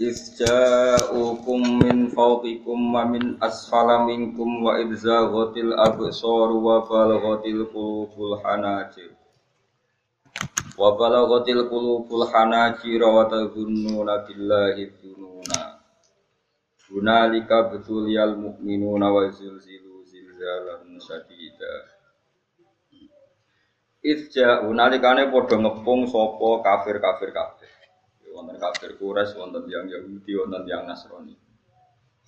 Isja'ukum min fawqikum wa min asfala minkum wa idzaghatil absar wa balaghatil qulubul hanajir. Wa balaghatil qulubul hanajir wa tadhunnuna billahi dhununa. Hunalika betuliyal mu'minuna wa zilzilu zilzalan syadida. Isja'u nalikane padha ngepung sapa kafir-kafir kabeh. Wonten kafir Quraisy, wonten yang Yahudi, wonten yang Nasrani.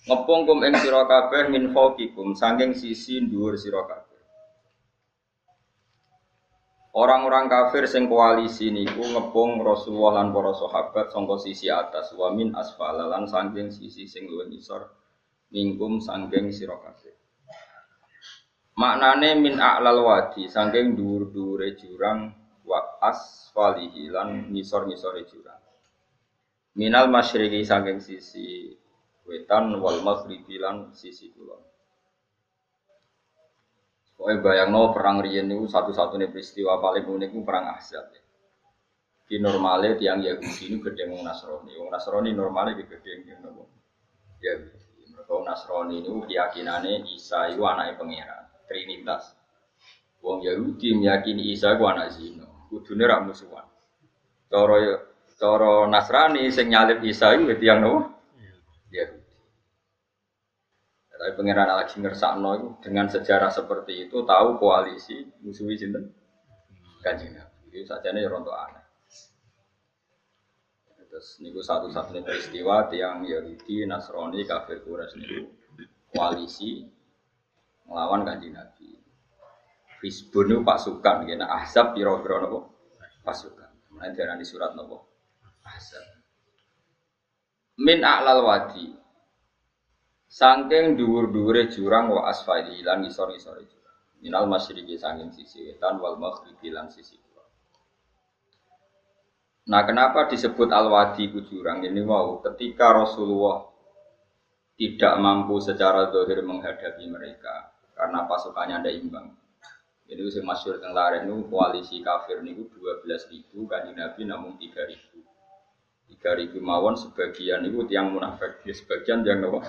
Ngepung kum ing sira kabeh min fawqikum saking sisi dhuwur sira kabeh. Orang-orang kafir sing koalisi niku ngepung Rasulullah lan para sahabat sangka sisi atas wa min asfala lan saking sisi sing luwih ngisor mingkum saking sira kabeh. Maknane min a'lal wadi saking dhuwur-dhuwure jurang wa asfalihi lan ngisor-ngisore jurang. Minal masyriqi saking sisi wetan wal maghribi lan sisi kulon. Pokoknya bayangno perang riyen niku satu-satunya peristiwa paling unik perang Ahzab. Di normalnya tiang Yahudi ini gede wong Nasrani. Wong Nasrani normalnya di gede yang nopo. Yahudi. Mereka Nasrani ini keyakinannya Isa itu anaknya pangeran, Trinitas. Wong Yahudi meyakini Isa itu anak zino. Rak musuhan. Cara cara Nasrani sing nyalip Isa itu tiang nopo. Yahudi. Tapi pengiran lagi ngersakno itu dengan sejarah seperti itu tahu koalisi musuhi sinten kanjeng Nabi. Itu saja nih rontok aneh. Terus niku satu-satunya peristiwa tiang Yahudi, Nasrani, kafir Quraisy niku koalisi melawan kanjeng Nabi. Itu pasukan, kena ahzab piro-piro nopo pasukan. Kemudian darah di surat nopo ahzab. Min a'lal wadi, Sangking dhuwur-dhuwure jurang wa asfali lan ngisor-ngisore jurang. Minal masyriqi sangking sisi wetan wal maghribi lan sisi kulon. Nah, kenapa disebut al-wadi ku jurang ini mau ketika Rasulullah tidak mampu secara dohir menghadapi mereka karena pasukannya ada imbang. Jadi usia masyur laren itu koalisi kafir niku 12 ribu, kanji Nabi namun 3 ribu. 3 ribu mawon sebagian itu tiang munafik, sebagian yang apa?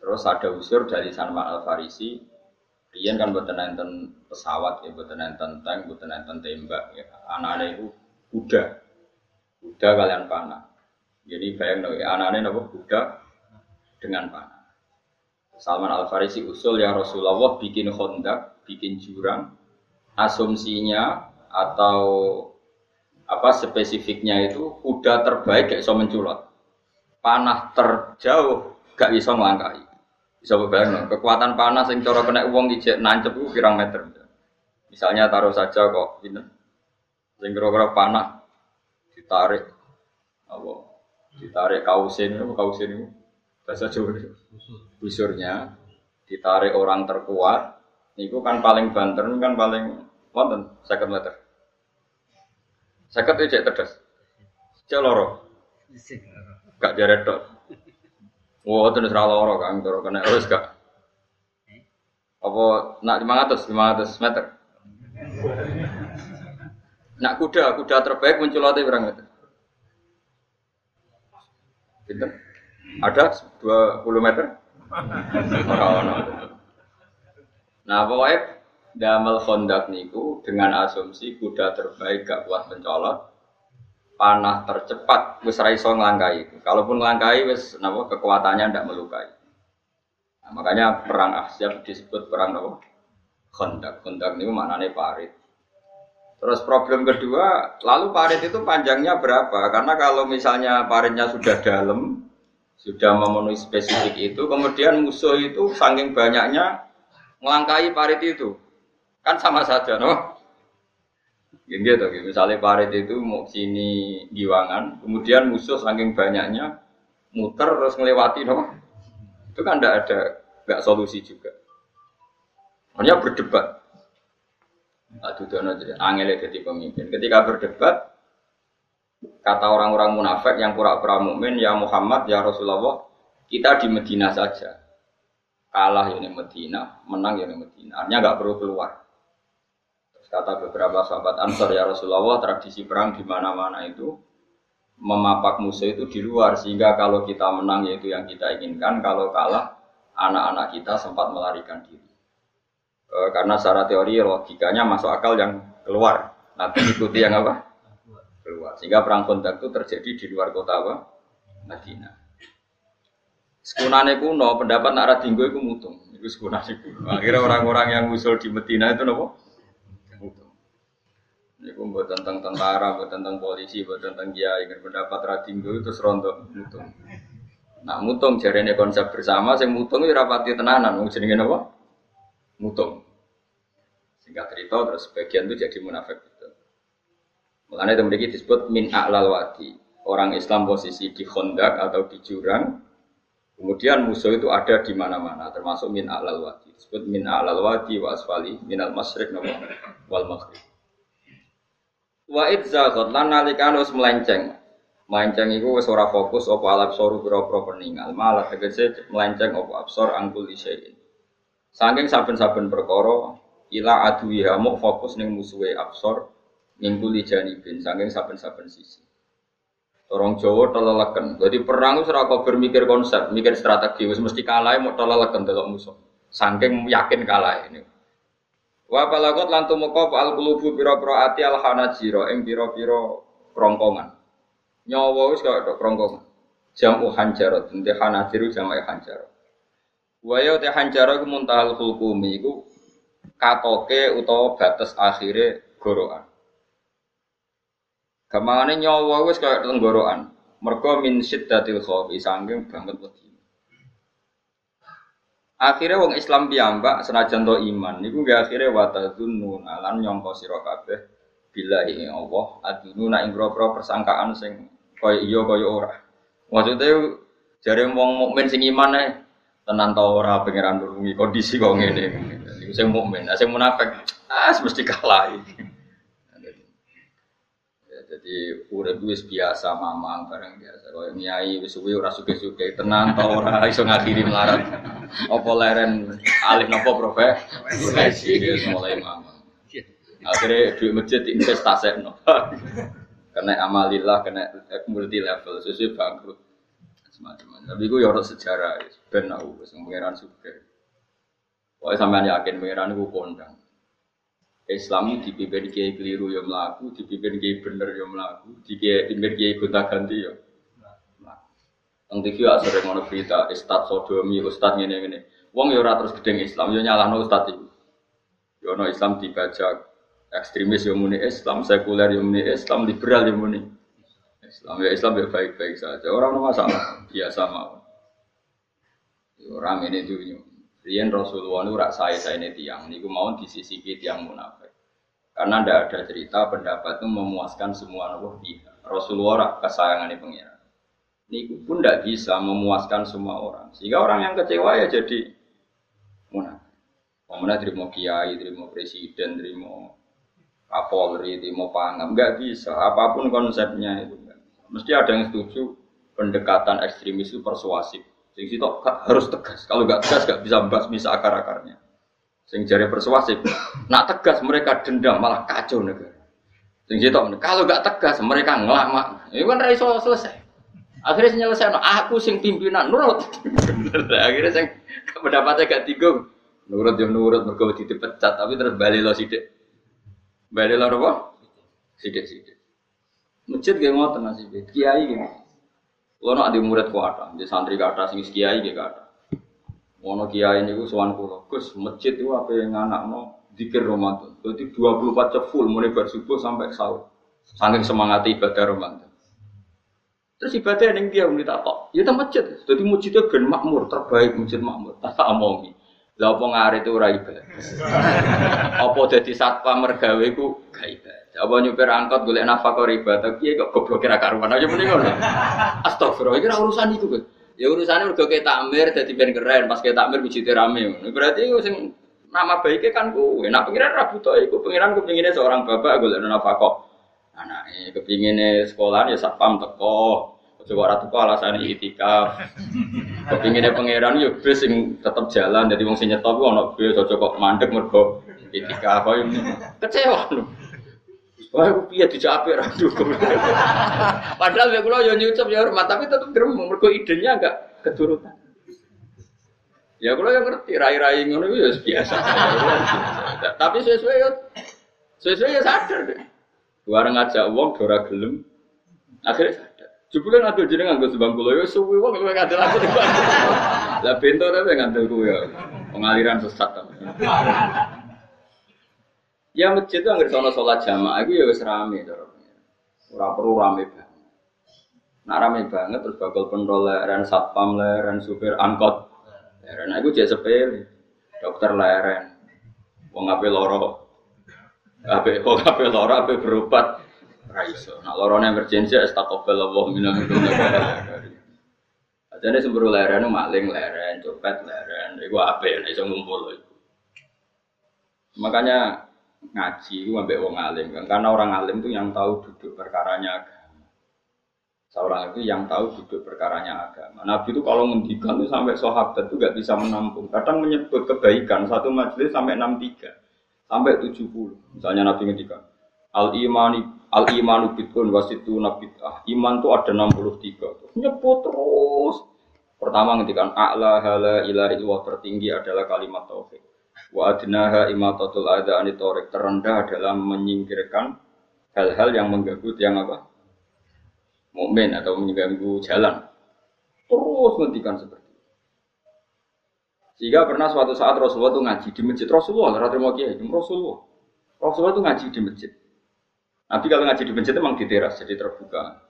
Terus ada unsur dari Salman Al Farisi, Rian kan buatan enten pesawat ya, buatan enten tank, buatan enten tembak ya. Anak-anak itu kuda, kuda kalian panah. Jadi bayang nih, anak-anak itu kuda dengan panah. Salman Al Farisi usul ya Rasulullah bikin honda, bikin jurang, asumsinya atau apa spesifiknya itu kuda terbaik gak bisa menculot, panah terjauh gak bisa melangkahi. Bisa bayang kekuatan panas yang cara kena uang ijek nancep itu pirang meter. Misalnya taruh saja kok ini, sing kira-kira panah ditarik apa ditarik kausin apa kausin itu bahasa Jawa busurnya ditarik orang terkuat itu kan paling banter kan paling wonten second meter second itu terdes jaloro gak jaret dok Wah, itu nusra loro kan, kalau kena harus gak? Apa nak 500, 500 meter? Nak kuda, kuda terbaik menculati berapa meter? Pinter? Ada 20 meter? Nah, pokoknya damel kondak niku dengan asumsi kuda terbaik gak kuat mencolot, panah tercepat wis ra iso nglangkai. Kalaupun nglangkai wis napa kekuatannya ndak melukai. Nah, makanya perang Ahzab disebut perang napa? Khandaq. Khandaq niku maknane parit. Terus problem kedua, lalu parit itu panjangnya berapa? Karena kalau misalnya paritnya sudah dalam, sudah memenuhi spesifik itu, kemudian musuh itu saking banyaknya melangkai parit itu, kan sama saja, no? Gitu, gitu. Misalnya parit itu mau sini giwangan, kemudian musuh saking banyaknya muter terus ngelewati, no? itu kan tidak ada nggak solusi juga. Hanya berdebat. Aduh, dono angel jadi pemimpin. Ketika berdebat, kata orang-orang munafik yang pura-pura mukmin, ya Muhammad, ya Rasulullah, kita di Medina saja. Kalah ya di Medina, menang ya di Medina. Artinya nggak perlu keluar. Kata beberapa sahabat Ansar ya Rasulullah, tradisi perang di mana-mana itu memapak musuh itu di luar sehingga kalau kita menang yaitu yang kita inginkan, kalau kalah anak-anak kita sempat melarikan diri. E, karena secara teori logikanya masuk akal yang keluar, nanti ikuti yang apa? Keluar. Sehingga perang kontak itu terjadi di luar kota apa? Madinah. Sekunane kuno, pendapat nak dinggo itu mutung. Itu sekunane kuno. Akhirnya orang-orang yang usul di Medina itu nopo? Iku buat tentang tentara, buat tentang polisi, buat tentang kiai, pendapat radinggo itu serontok mutung. Nah mutung ini konsep bersama, saya mutung itu rapati tenanan, mau jenenge apa? Mutung. Singkat cerita terus sebagian itu jadi munafik. Mulanya itu memiliki disebut min a'lal wadi. Orang Islam posisi di kondak atau di jurang, kemudian musuh itu ada di mana-mana, termasuk min a'lal wadi. Disebut min a'lal wadi wa min al masrik wal maghrib. Wa idzaghot lan nalikan wis melenceng. Melenceng iku wis ora fokus apa alab soru pira-pira peninggal, malah tegese melenceng apa absor angkul isyai'in. Saking saben-saben perkara ila adu ya mau fokus ning musuhe absor mingkuli janibin saking saben-saben sisi. Orang Jawa teleleken. Jadi perang itu ora bermikir konsep, mikir strategi wis mesti kalah mau teleleken delok musuh. Saking yakin kalah ini. Wa balagot lan tumeka al qulubu pira-pira ati al hanajira ing pira-pira krongkongan. Nyawa wis kaya tok krongkongan. Jamu hanjaro, dente hanajiru jamu hanjaro. Wa ya te hanjaro ku muntahal hukumi iku katoke utawa batas akhire gorokan. Gamangane nyawa wis kaya tenggorokan. Mergo min syiddatil khawfi saking banget wedi. Akhirnya wong Islam piyambak senajan to iman niku gak akhirnya watadzunun alan nyangka sira kabeh billahi Allah adununa ing grobro persangkaan sing kaya iya kaya ora. Maksudnya jare wong mukmin sing iman ae tenan ta ora pangeran nulungi kondisi kok ngene. Iku sing mukmin, sing munafik ah mesti kalah iki. Jadi urip wis biasa mamang bareng biasa. Kaya nyai wis suwe ora suke-suke tenang ta ora iso ngakhiri melarat. Apa leren alih nopo profe? Profesi dia mulai mamang. Akhirnya duit masjid investasi no. Kena amalillah, kena multi level, sesuai bangkrut. Semacam Tapi gue yorok sejarah, ben aku, suke. Pokoknya sampean yakin pengiran gue kondang. Islam dipimpin kiai keliru ya melaku, dipimpin kiai bener ya melaku, dipimpin kiai gonta ganti ya. Teng TV sering ngono berita, Ustaz sodomi, Ustaz ngene ngene. Wong ya terus gedeng Islam, ya nyalahno Ustaz itu. Ya ono Islam dibajak, ekstremis ya muni Islam, sekuler ya muni Islam, liberal ya muni Islam. Ya Islam ya baik-baik saja, orang masalah, biasa mau. Ya, orang ini dunia. Rian Rasulullah itu rak saya saya ini tiang, niku mau di sisi tiang munafik. Karena tidak ada cerita pendapat itu memuaskan semua nabi pihak. Rasulullah rak kesayangan ini pengiran. Niku pun tidak bisa memuaskan semua orang. Sehingga orang yang kecewa ya jadi munafik. Mana terima kiai, terima presiden, terima kapolri, terima pangam, nggak bisa. Apa pun konsepnya itu, mesti ada yang setuju pendekatan ekstremis itu persuasif. Sing situ harus tegas. Kalau nggak tegas nggak bisa membahas bisa akar-akarnya. Sing jari persuasif. Nak tegas mereka dendam malah kacau negara. Sing situ kalau nggak tegas mereka ngelama. Ini kan raiso selesai. Akhirnya selesai. No, aku sing pimpinan nurut. Akhirnya sing pendapatnya gak tiga. Nurut yang nurut mereka dipecat tapi terus balik lo sidik. Balik lo apa? Sidik sidik. Masjid gak ngotot nasib. Kiai gak kalau nak di murid kuat, di santri kata sing kiai gitu kata. Mono kiai ini gue sowan kulo, gus masjid itu apa yang anak no dikir Ramadan. Jadi 24 jam full mulai bersubuh sampai sahur. Saking semangat ibadah Ramadan. Terus ibadah yang dia tak kok, ya tak masjid. Jadi masjidnya ben makmur, terbaik masjid makmur. Tak omongi. Lah apa ngarit ora ibadah. apa dadi satpam mergawe ku gak ibadah. Apa nyupir angkot golek nafkah ibadah piye kok goblok kira karuan aja muni ngono. Astagfirullah iki urusan iku, Gus. Ya urusannya mergo ke takmir dadi ben keren, pas ke takmir wujute rame. Berarti sing nama baiknya kan ku. Nah pengiran rabu tuh iku pengiran ku pengennya seorang bapak golek nafkah. Anake kepingine sekolah ya satpam teko. Coba ora teko alasane itikaf. Kepingine pangeran yo bis sing tetep jalan dadi wong sing nyetop ku ana bis aja kok mandek mergo itikaf. Kecewa. Wah, aku piye dicape ra Padahal ya kula yo nyucup ya hormat tapi tetep gremeng mergo idenya enggak keturutan. Ya kula yang ngerti rai-rai ngono ya biasa. Tapi sesuai ya sesuai ya sadar deh. Warang ngajak wong ora gelem. Akhirnya sadar. Jebule ngadul jeneng nganggo sebang kula ya suwi wong kowe ngadul aku di Lah bento ta ngandel ku ya. Pengaliran sesat. Ya masjid itu anggere sono sholat jamaah itu ya wis rame cara. Ora perlu rame banget. Nah rame banget terus bakal kontrol leren satpam leren supir angkot leren. Nah itu jadi sepele. Dokter leren. Wong ape loro. Ape wong ape loro ape berobat. Raiso. Nah lorone emergensi astagfirullah minna Jadi semburu leren maling leren, copet leren, itu apa ya, iso ngumpul itu. Makanya ngaji itu ambek wong alim kan. Karena orang alim itu yang tahu duduk perkaranya agama. Seorang itu yang tahu duduk perkaranya agama. Nabi itu kalau ngendikan itu sampai sahabat itu gak bisa menampung. Kadang menyebut kebaikan satu majelis sampai 63 sampai 70 misalnya Nabi ngendikan al imani al imanu bitun wasitu nabitah iman itu ada 63 nyebut terus. Pertama ngendikan a'la hala ilahi tertinggi adalah kalimat tauhid Wa adnaha imatatul adha anitorik terendah dalam menyingkirkan hal-hal yang mengganggu yang apa? Mukmin atau mengganggu jalan. Terus ngendikan seperti itu. Sehingga pernah suatu saat Rasulullah itu ngaji di masjid Rasulullah, mau kiai, Rasulullah. Rasulullah itu ngaji di masjid. Nabi kalau ngaji di masjid memang di teras, jadi terbuka.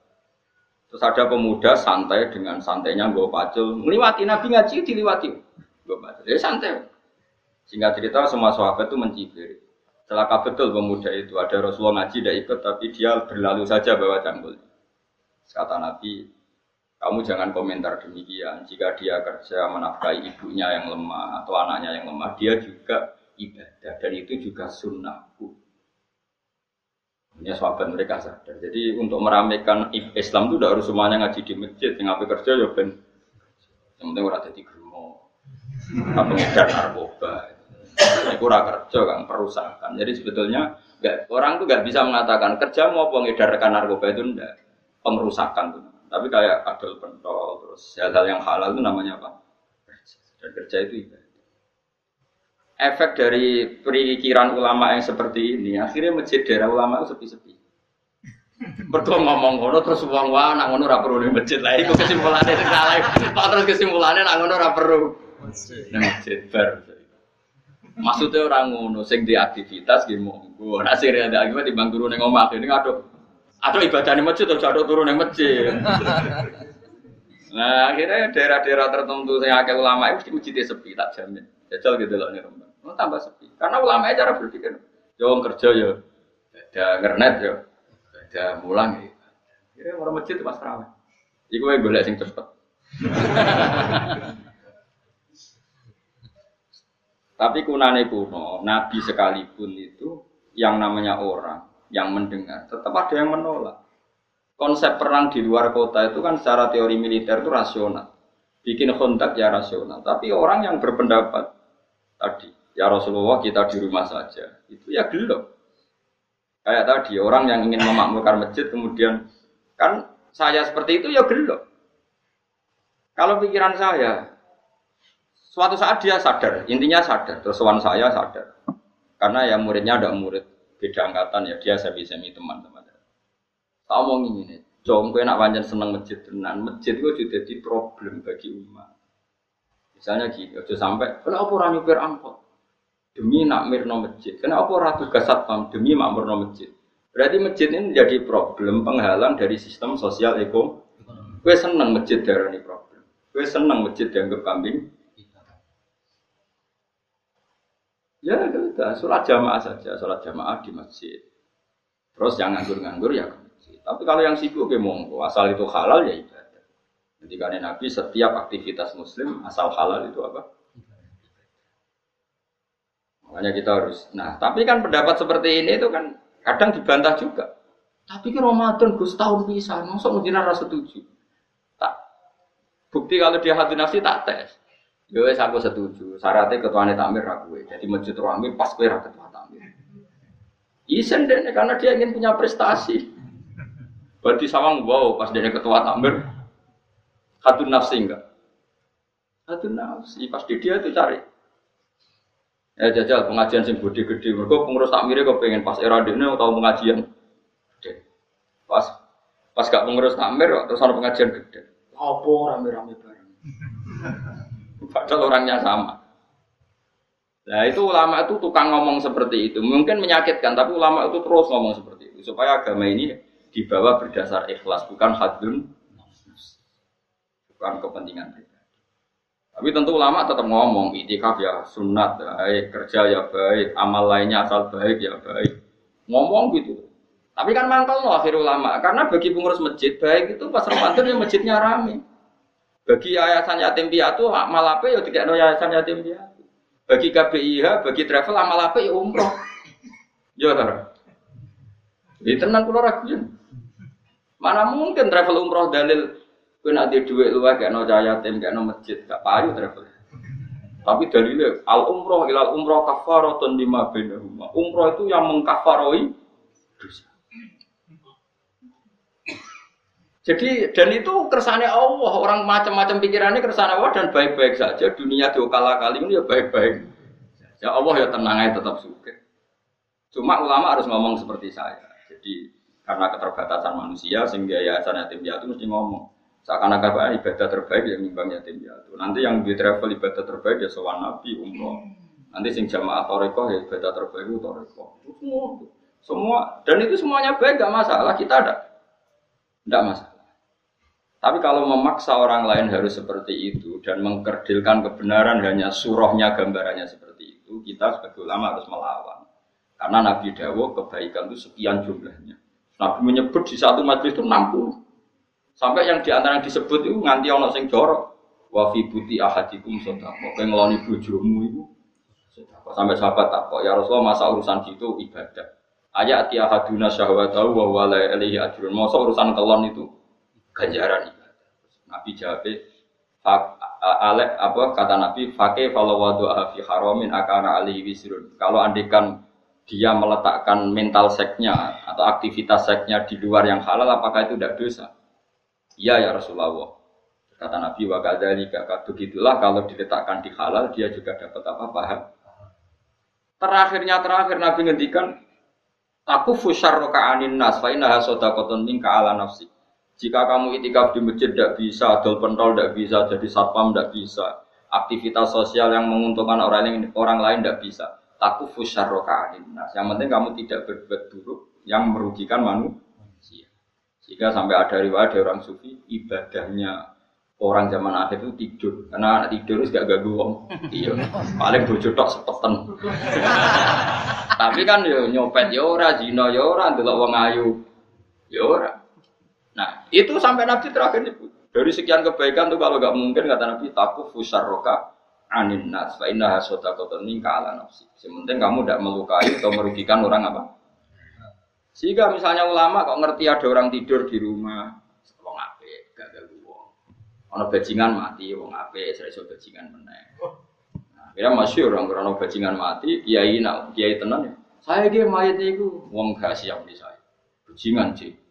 Terus ada pemuda santai dengan santainya gue pacul, melewati Nabi ngaji diliwati. Gue pacul, ya santai. Singkat cerita semua sahabat itu mencibir. Celaka betul pemuda itu. Ada Rasulullah ngaji tidak ikut tapi dia berlalu saja bawa cangkul. Kata Nabi, kamu jangan komentar demikian. Jika dia kerja menafkahi ibunya yang lemah atau anaknya yang lemah, dia juga ibadah dan itu juga sunnahku. Ini sahabat mereka sadar. Jadi untuk meramaikan Islam itu tidak harus semuanya ngaji di masjid. Yang kerja ya ben. Yang penting orang jadi germo. Atau ngedar narkoba. Kurang kerja kan perusahaan. Jadi sebetulnya gak, orang tuh gak bisa mengatakan kerja mau pengedarkan narkoba itu enggak pengerusakan tuh. Tapi kayak adol pentol terus hal-hal yang halal itu namanya apa? Dan kerja itu ibadah. Efek dari perikiran ulama yang seperti ini, akhirnya masjid daerah ulama itu sepi-sepi. Mergo ngomong ngono terus wong wae nak ngono ora perlu ning masjid. Lah iku kesimpulane sing salah. Terus kesimpulane nak ngono ora perlu. Masjid bar. Maksudnya orang ngono sing di aktivitas gitu monggo. Nek sing ada akibat timbang turun ning ini aduh. Aduh ibadah ning masjid terus aduh turun ning masjid. Nah, akhirnya daerah-daerah tertentu yang akeh ulama itu mesti sepi tak jamin. Jajal gitu loh nih rumah. Mau tambah sepi. Karena ulama cara berpikir, jauh kerja ya, ada ngernet ya, ada mulang ya. Kira orang masjid itu pas. Iku yang boleh sing cepet. Tapi kunane kuno, Nabi sekalipun itu yang namanya orang yang mendengar, tetap ada yang menolak. Konsep perang di luar kota itu kan secara teori militer itu rasional. Bikin kontak ya rasional. Tapi orang yang berpendapat tadi, ya Rasulullah kita di rumah saja, itu ya gelap. Kayak tadi, orang yang ingin memakmurkan masjid kemudian, kan saya seperti itu ya gelap. Kalau pikiran saya, Suatu saat dia sadar, intinya sadar, terus kawan saya sadar. Karena ya muridnya ada murid beda angkatan ya, dia semi-semi teman-teman. Tak omong ini, Jom, gue nak panjang seneng masjid tenan, masjid gue juga jadi problem bagi umat. Misalnya gitu, aja sampai, kenapa orang nyupir angkot? Demi nak mirno masjid. Kenapa orang tugas satpam? Demi makmurno masjid. Berarti masjid ini menjadi problem penghalang dari sistem sosial ekonomi. Gue seneng masjid darah ini problem. Gue seneng masjid dianggap kambing Ya udah, sholat jamaah saja, sholat jamaah di masjid. Terus yang nganggur-nganggur ya ke masjid. Tapi kalau yang sibuk ya monggo, asal itu halal ya ibadah. Jadi karena Nabi setiap aktivitas Muslim asal halal itu apa? Makanya kita harus. Nah, tapi kan pendapat seperti ini itu kan kadang dibantah juga. Tapi ke Ramadan Gus tahun bisa, masuk mungkin rasa setuju. Tak. Bukti kalau dia hati nafsi tak tes. Ya wes aku setuju. Syaratnya ketuanya takmir aku. Jadi masjid rame pas kowe ra ketua takmir. Isen deh karena dia ingin punya prestasi. Berarti sawang wow pas dia ketua takmir. Hatun nafsi enggak? Hatun nafsi pasti dia itu cari. Ya jajal pengajian sing gede-gede. Mereka pengurus takmirnya kok pengen pas era ini atau pengajian gede. Pas pas gak pengurus takmir terus ada pengajian gede. Apa rame-rame bareng. Padahal orangnya sama. Nah itu ulama itu tukang ngomong seperti itu. Mungkin menyakitkan, tapi ulama itu terus ngomong seperti itu. Supaya agama ini dibawa berdasar ikhlas, bukan hadun, bukan kepentingan pribadi. Tapi tentu ulama tetap ngomong, itikaf ya sunat, baik, kerja ya baik, amal lainnya asal baik ya baik. Ngomong gitu. Tapi kan mangkal loh akhir ulama, karena bagi pengurus masjid baik itu pas Ramadan ya masjidnya rame. Bagi yayasan yatim piatu amal apa ya tidak ada yayasan yatim piatu. Bagi KBIH, bagi travel amal apa ya umroh. Ya tara. Di tenang pulau ragu Mana mungkin travel umroh dalil kowe nak di dhuwit luwih gak no yatim, gak no masjid, gak payu travel. Tapi dalilnya al umroh ilal umroh kafaratun lima bainahuma. Umroh itu yang mengkafaroi dosa. Jadi dan itu kersane Allah, orang macam-macam pikirannya kersane Allah dan baik-baik saja. Dunia diokala kali ini ya baik-baik. Ya Allah ya tenang aja tetap suka. Cuma ulama harus ngomong seperti saya. Jadi karena keterbatasan manusia sehingga yayasan yatim piatu mesti ngomong. Seakan-akan ibadah terbaik yang nimbang yatim piatu. Nanti yang di travel ibadah terbaik ya sowan nabi umroh. Nanti sing jamaah toreko ya ibadah terbaik itu. Semua, semua dan itu semuanya baik gak masalah. Kita ada, tidak masalah. Tapi kalau memaksa orang lain harus seperti itu dan mengkerdilkan kebenaran hanya surahnya gambarannya seperti itu, kita sebagai ulama harus melawan. Karena Nabi Dawo kebaikan itu sekian jumlahnya. Nabi menyebut di satu majlis itu 60. Sampai yang di antara yang disebut itu nganti ono sing jorok. Wa fi buti ahadikum sedekah. Kowe ngeloni bojomu itu Sampai sahabat takok, ya Rasulullah masa urusan gitu ibadah. Ayat ti ahaduna syahwatahu wa wala ilaihi ajrun. Masa urusan kelon itu ganjaran Nabi jawab, Alek apa kata Nabi, fakih kalau wadu fi haramin akana alihi wisrun. Kalau andikan dia meletakkan mental seknya atau aktivitas seknya di luar yang halal, apakah itu tidak dosa? Iya ya Rasulullah. Kata Nabi wa kadzalika begitulah kalau diletakkan di halal dia juga dapat apa paham. Terakhirnya terakhir Nabi ngendikan aku fusyarroka anin nas fa innaha sadaqatun minka ala nafsi. Jika kamu itikaf di masjid tidak bisa, adol pentol tidak bisa, jadi satpam tidak bisa, aktivitas sosial yang menguntungkan orang lain orang lain tidak bisa. Taku fusyarroka nah, Yang penting kamu tidak berbuat buruk yang merugikan manusia. Jika sampai ada riwayat dari orang sufi, ibadahnya orang zaman akhir itu tidur. Karena anak tidur itu gak ganggu wong. Iya. Paling bojo tok sepetan tapi kan yo nyopet yo ora zina yo ora ndelok wong ayu. Yo ora Nah, itu sampai Nabi terakhir nyebut. Dari sekian kebaikan tuh kalau nggak mungkin kata Nabi taku fusarroka anin nas fa inna hasota minka ala nafsi. Sementing kamu tidak melukai atau merugikan orang apa? Sehingga misalnya ulama kok ngerti ada orang tidur di rumah, wong ape, gak ganggu wong. Ono bajingan mati, wong ape, iso bajingan meneh. Nah, kira masih orang krono bajingan mati, kiai nak kiai tenan ya. Saya dia mayat itu, wong gak siap di saya. Bajingan sih.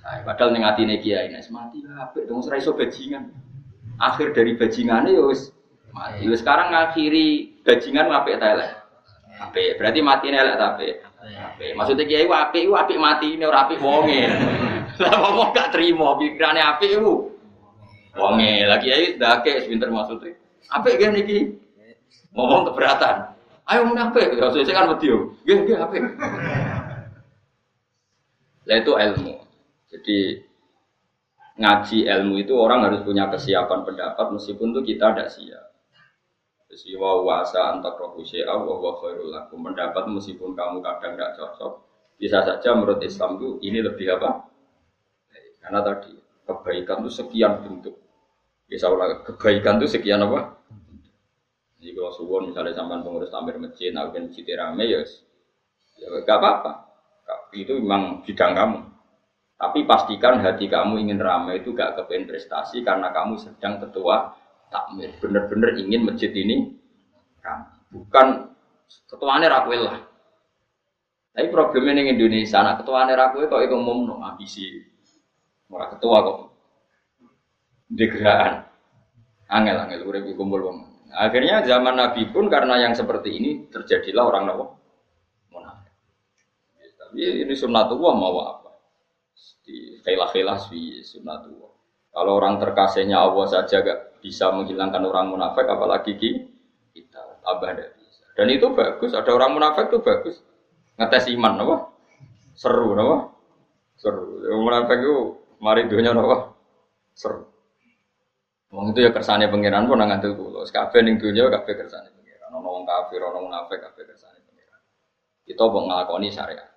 Nah, padahal ning atine kiai nek mati apik dong ora iso bajingan. Akhir dari bajingane ya wis mati. Wis sekarang ngakhiri bajingan apik ta elek? Apik. Berarti mati elek ta apik? Apik. Maksudnya kiai ku apik ku apik mati ini ora apik wonge. Lah wong gak trimo pikirane apik ku. Wonge. Lah kiai ndake pinter maksudnya. Apik gene iki. Ngomong keberatan. Ayo mun apik. Ya sesuk kan wedi. Nggih nggih apik. Lah itu ilmu. Jadi ngaji ilmu itu orang harus punya kesiapan pendapat meskipun tuh kita tidak siap. Jadi wa wasa antak rohu syai'a wa khairul lakum. Mendapat meskipun kamu kadang tidak cocok, bisa saja menurut Islam itu ini lebih apa? Karena tadi kebaikan itu sekian bentuk. Bisa ulang kebaikan itu sekian apa? Jadi kalau suwon misalnya sampai pengurus tamir masjid, nah masjid rame ya, ya gak apa-apa. Itu memang bidang kamu. Tapi pastikan hati kamu ingin ramai itu gak kepengen prestasi karena kamu sedang ketua takmir. Bener-bener ingin masjid ini ramai. Bukan ketuanya rakwil lah. Tapi problemnya di Indonesia, anak ketuanya rakwil kok itu umum no ambisi. Orang ketua kok. Degraan. Angel angel urip kumpul wong. Akhirnya zaman Nabi pun karena yang seperti ini terjadilah orang nawa munafik. Tapi ini sunnatullah mau apa? Di khailah-khailah sunnatullah. Kalau orang terkasihnya Allah saja gak bisa menghilangkan orang munafik, apalagi kita tambah tidak bisa. Dan itu bagus. Ada orang munafik itu bagus. Ngetes iman, apa? Seru, apa? Seru. Yang munafik itu mari dunia, apa? Seru. Wong itu ya kersane pangeran pun nang ngandel kula. Kabeh ning donya kabeh kersane pangeran. Ono wong kafir, ono munafik kabeh kersane pangeran. Kita kok nglakoni syariat.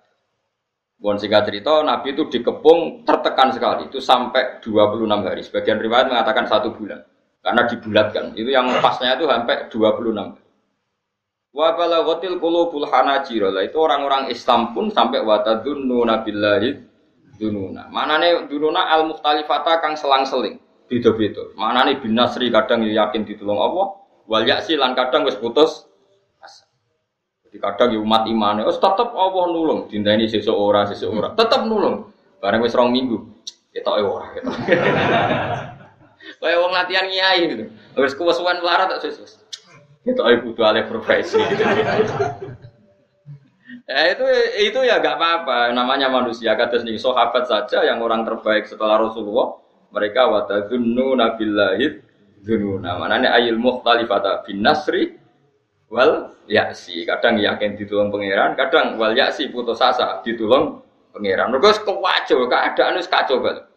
Bon singkat cerita, Nabi itu dikepung tertekan sekali, itu sampai 26 hari. Sebagian riwayat mengatakan satu bulan, karena dibulatkan. Itu yang pasnya itu sampai 26 hari. Wa balaghatil qulubul hanajir. Itu orang-orang Islam pun sampai watadunnu nabillahi dununa. Manane dununa al mukhtalifata kang selang-seling. Beda-beda. Manane bin Nasri kadang yakin ditulung Allah, wal yaksi lan kadang wis putus kadang ya umat imane, oh tetep Allah nulung, dinteni sesuk ora sesuk ora, tetep nulung. Bareng wis rong minggu, ketoke ora gitu. Kayak wong latihan kiai gitu. Wis kuwesuan melarat tak sus. Ketoke kudu alih profesi. Ya itu itu ya gak apa-apa. Namanya manusia. Kata nih sahabat saja yang orang terbaik setelah Rasulullah mereka watadzunnu nabillahid dzununa. Manane ayil mukhtalifata bin nasri wal yaksi. Kadang yakin ditulung pangeran, kadang wal yaksi putus asa ditulung pangeran. Mergo kewajo keadaan wis kacau banget.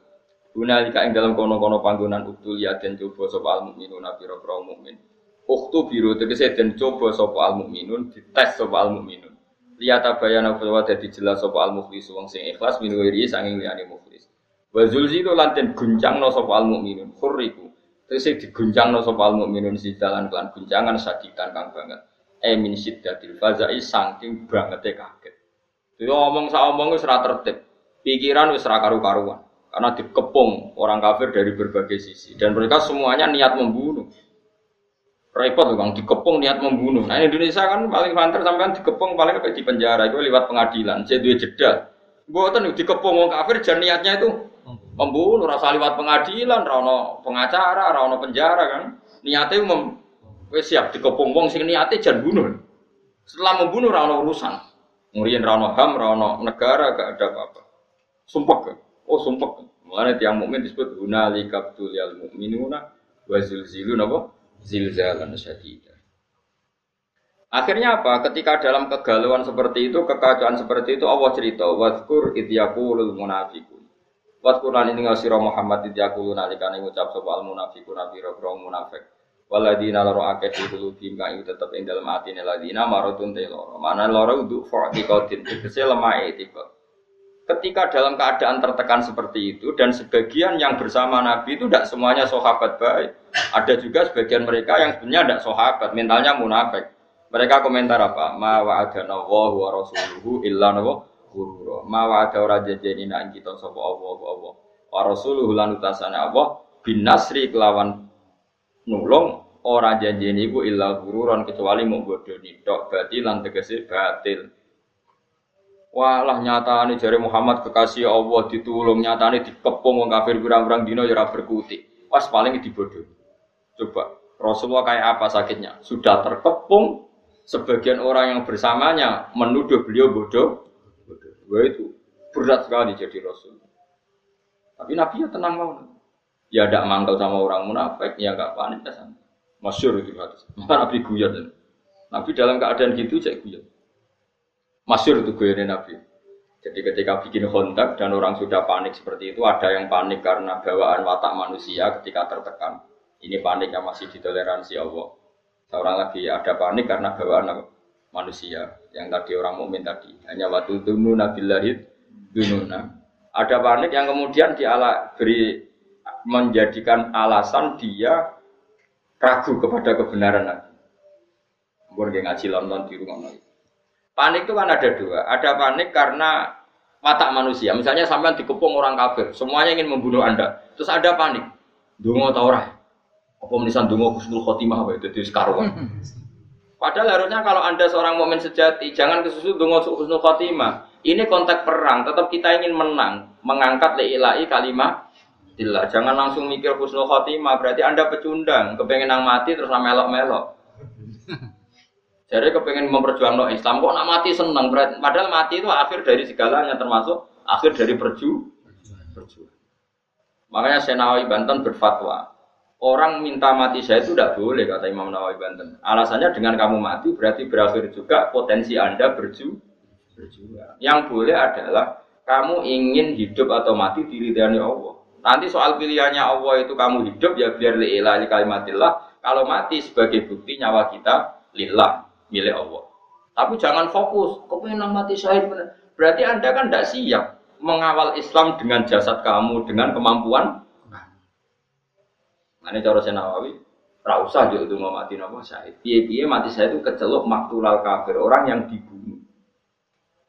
Gunalika ing dalam kono-kono panggonan uktul ya den coba sapa al mukminun pira-pira mukmin. Uktu biru tegese den coba sapa al mukminun dites sapa al mukminun. Lihat bayana bahwa dadi jelas sapa al mukhlis wong sing ikhlas min wiri sanging liyane mukhlis. Wa zulzilu lan den guncangno sapa al mukminun khurriku. Tegese diguncangno sapa al mukminun sidalan kelan guncangan sadidan kang banget. E min siddatil fazai saking bangete kaget. Dia ngomong sak omong ora tertib. Pikiran wis ora karu-karuan. Karena dikepung orang kafir dari berbagai sisi dan mereka semuanya niat membunuh. Repot bang, dikepung niat membunuh. Nah Indonesia kan paling banter sampai dikepung paling apa di penjara itu lewat pengadilan. Saya dua jeda. Buatan dikepung orang kafir dan niatnya itu membunuh rasa lewat pengadilan, rano pengacara, rano penjara kan. Niatnya mem siap dikepung wong sing niatnya jangan bunuh. Setelah membunuh rano urusan. Ngurian rano ham, rano negara gak ada apa-apa. Sumpah kan? Oh sumpah. Mulanya tiang mukmin disebut hunali kaptul yal mukminuna wa zilzilun apa? Zilzalan syadida. Akhirnya apa? Ketika dalam kegalauan seperti itu, kekacauan seperti itu, Allah cerita, Wadkur idyaqulul munafiqun. Wadkur lan ini ngasira Muhammad idyaqulu nalikane ngucap sapa al munafiqun nabi biro munafik. Waladina loro akeh di qulubihim kang tetep ing dalem atine ladina maradun te loro. Mana loro uduk fa'tiqatin tegese lemah etika. Ketika dalam keadaan tertekan seperti itu dan sebagian yang bersama Nabi itu tidak semuanya sahabat baik. Ada juga sebagian mereka yang sebenarnya tidak sahabat, mentalnya munafik. Mereka komentar apa? Ma wa'adana wa rasuluhu illa nawa gurura. Ma wa'ada ora jajeni nak kita sapa Allah wa Allah. Wa rasuluhu lan utasane Allah bin nasri kelawan nulung ora janjeni iku illa gururan kecuali mau bodoh tok berarti lan tegese batil. Walah nyata nih jari Muhammad kekasih Allah ditulung nyata nih dikepung wong kafir berang-berang dino ya berkutik. Pas paling dibodoh. Coba Rasulullah kayak apa sakitnya? Sudah terkepung, sebagian orang yang bersamanya menuduh beliau bodoh. Wah itu berat sekali jadi Rasul. Tapi Nabi ya tenang mau. Ya tidak mangkal sama orang munafik, ya nggak panik ya sama. Masyur itu hadis. Nabi guyon. Nabi dalam keadaan gitu cek guyon. Masyur itu gue Nabi. Jadi ketika bikin kontak dan orang sudah panik seperti itu, ada yang panik karena bawaan watak manusia ketika tertekan. Ini panik yang masih ditoleransi Allah. Seorang lagi ada panik karena bawaan manusia yang tadi orang mukmin tadi. Hanya waktu dunu nabilahid dununa. Ada panik yang kemudian diala beri menjadikan alasan dia ragu kepada kebenaran lagi. Mungkin dia ngaji London di rumah lagi. Panik itu kan ada dua. Ada panik karena watak manusia. Misalnya sampai dikepung orang kafir, semuanya ingin membunuh anda. Terus ada panik. Dungo tau ora? Apa menisan dungo kusnul khotimah apa itu sekaruan. Padahal harusnya kalau anda seorang momen sejati, jangan kesusu dungo kusnul khotimah. Ini konteks perang, tetap kita ingin menang, mengangkat leilai kalimat Tidak, jangan langsung mikir kusnul khotimah, berarti anda pecundang, kepengen nang mati terus melok-melok. Jadi kepengen memperjuangkan Islam kok nak mati seneng, padahal mati itu akhir dari segalanya termasuk akhir dari perju perjuangan. Makanya saya Nawawi Banten berfatwa, orang minta mati saya itu tidak boleh kata Imam Nawawi Banten. Alasannya dengan kamu mati berarti berakhir juga potensi anda berju berjuang. Yang boleh adalah kamu ingin hidup atau mati diridhani Allah. Nanti soal pilihannya Allah itu kamu hidup ya biar li'ilah kalimatillah. Kalau mati sebagai bukti nyawa kita lillah milik Allah. Tapi jangan fokus, kok pengen mati syahid. Berarti Anda kan tidak siap mengawal Islam dengan jasad kamu, dengan kemampuan. Ini cara Nawawi, usah juga itu mau mati nama syahid. Piye-piye mati saya itu kecelok maktulal kafir, orang yang dibunuh.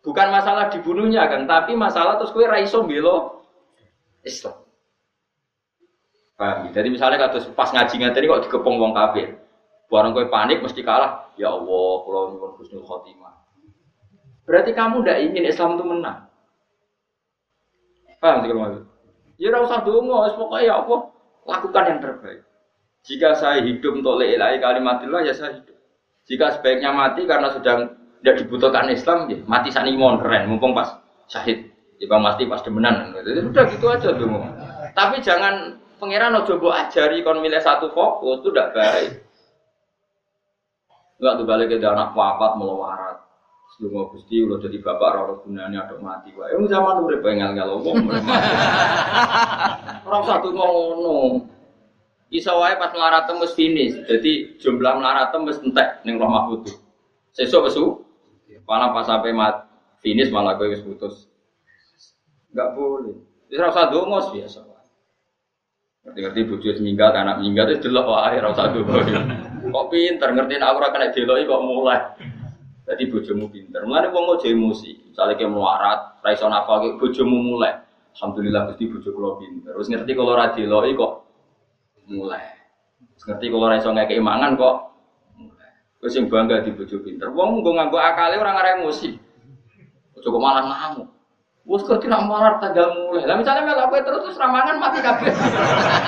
Bukan masalah dibunuhnya kan, tapi masalah terus kue raiso belo Islam. Paham? Jadi misalnya kalau pas ngaji ngaji kok dikepung wong kafir, Barang gue panik mesti kalah. Ya Allah, kalau nyuwun husnul khotimah. Berarti kamu tidak ingin Islam itu menang. Paham sih kalau Ya ora usah pokoknya ya apa? Lakukan yang terbaik. Jika saya hidup untuk leilai kalimatillah ya saya hidup. Jika sebaiknya mati karena sedang tidak dibutuhkan Islam, ya mati sani mon keren, mumpung pas syahid. Ya bang mati pas demenan. Jadi udah gitu aja dongo. Tapi jangan pangeran ojo mbok ajari kon milih satu fokus itu tidak baik. Enggak tuh balik ke anak wafat melawarat. Sebelum gusti udah jadi bapak rara gunanya ada mati. Wah, yang zaman udah pengen kalau ngomong. Orang satu ngono. Isa wae pas melarat tembus finish. Jadi jumlah melarat tembus entek ning roh mahfud. Sesuk kesu. Malah pas sampai mat finish malah gue wis putus. Enggak boleh. Wis ora usah ndonga biasa. Ngerti-ngerti bojo seminggat, anak minggat itu delok wae ora usah ndonga. Kok pinter ngerti aku ora kena deloki kok mulai. Jadi bojomu pinter. Mulane wong aja emosi. Misale ke melarat, ra iso nafal bojomu mulai. Alhamdulillah Gusti bojo kula pinter. Wis ngerti kalau ora deloki kok mulai. Wis ngerti kalau ora iso ngekeki mangan kok mulai. Wis sing bangga di bojo pinter. Wong nggo nganggo akale ora ngare emosi. Bojo kok malah ngamuk. Wes kok tidak marah tanggal mulai. Lah misalnya melok terus terus ramangan mati kabeh.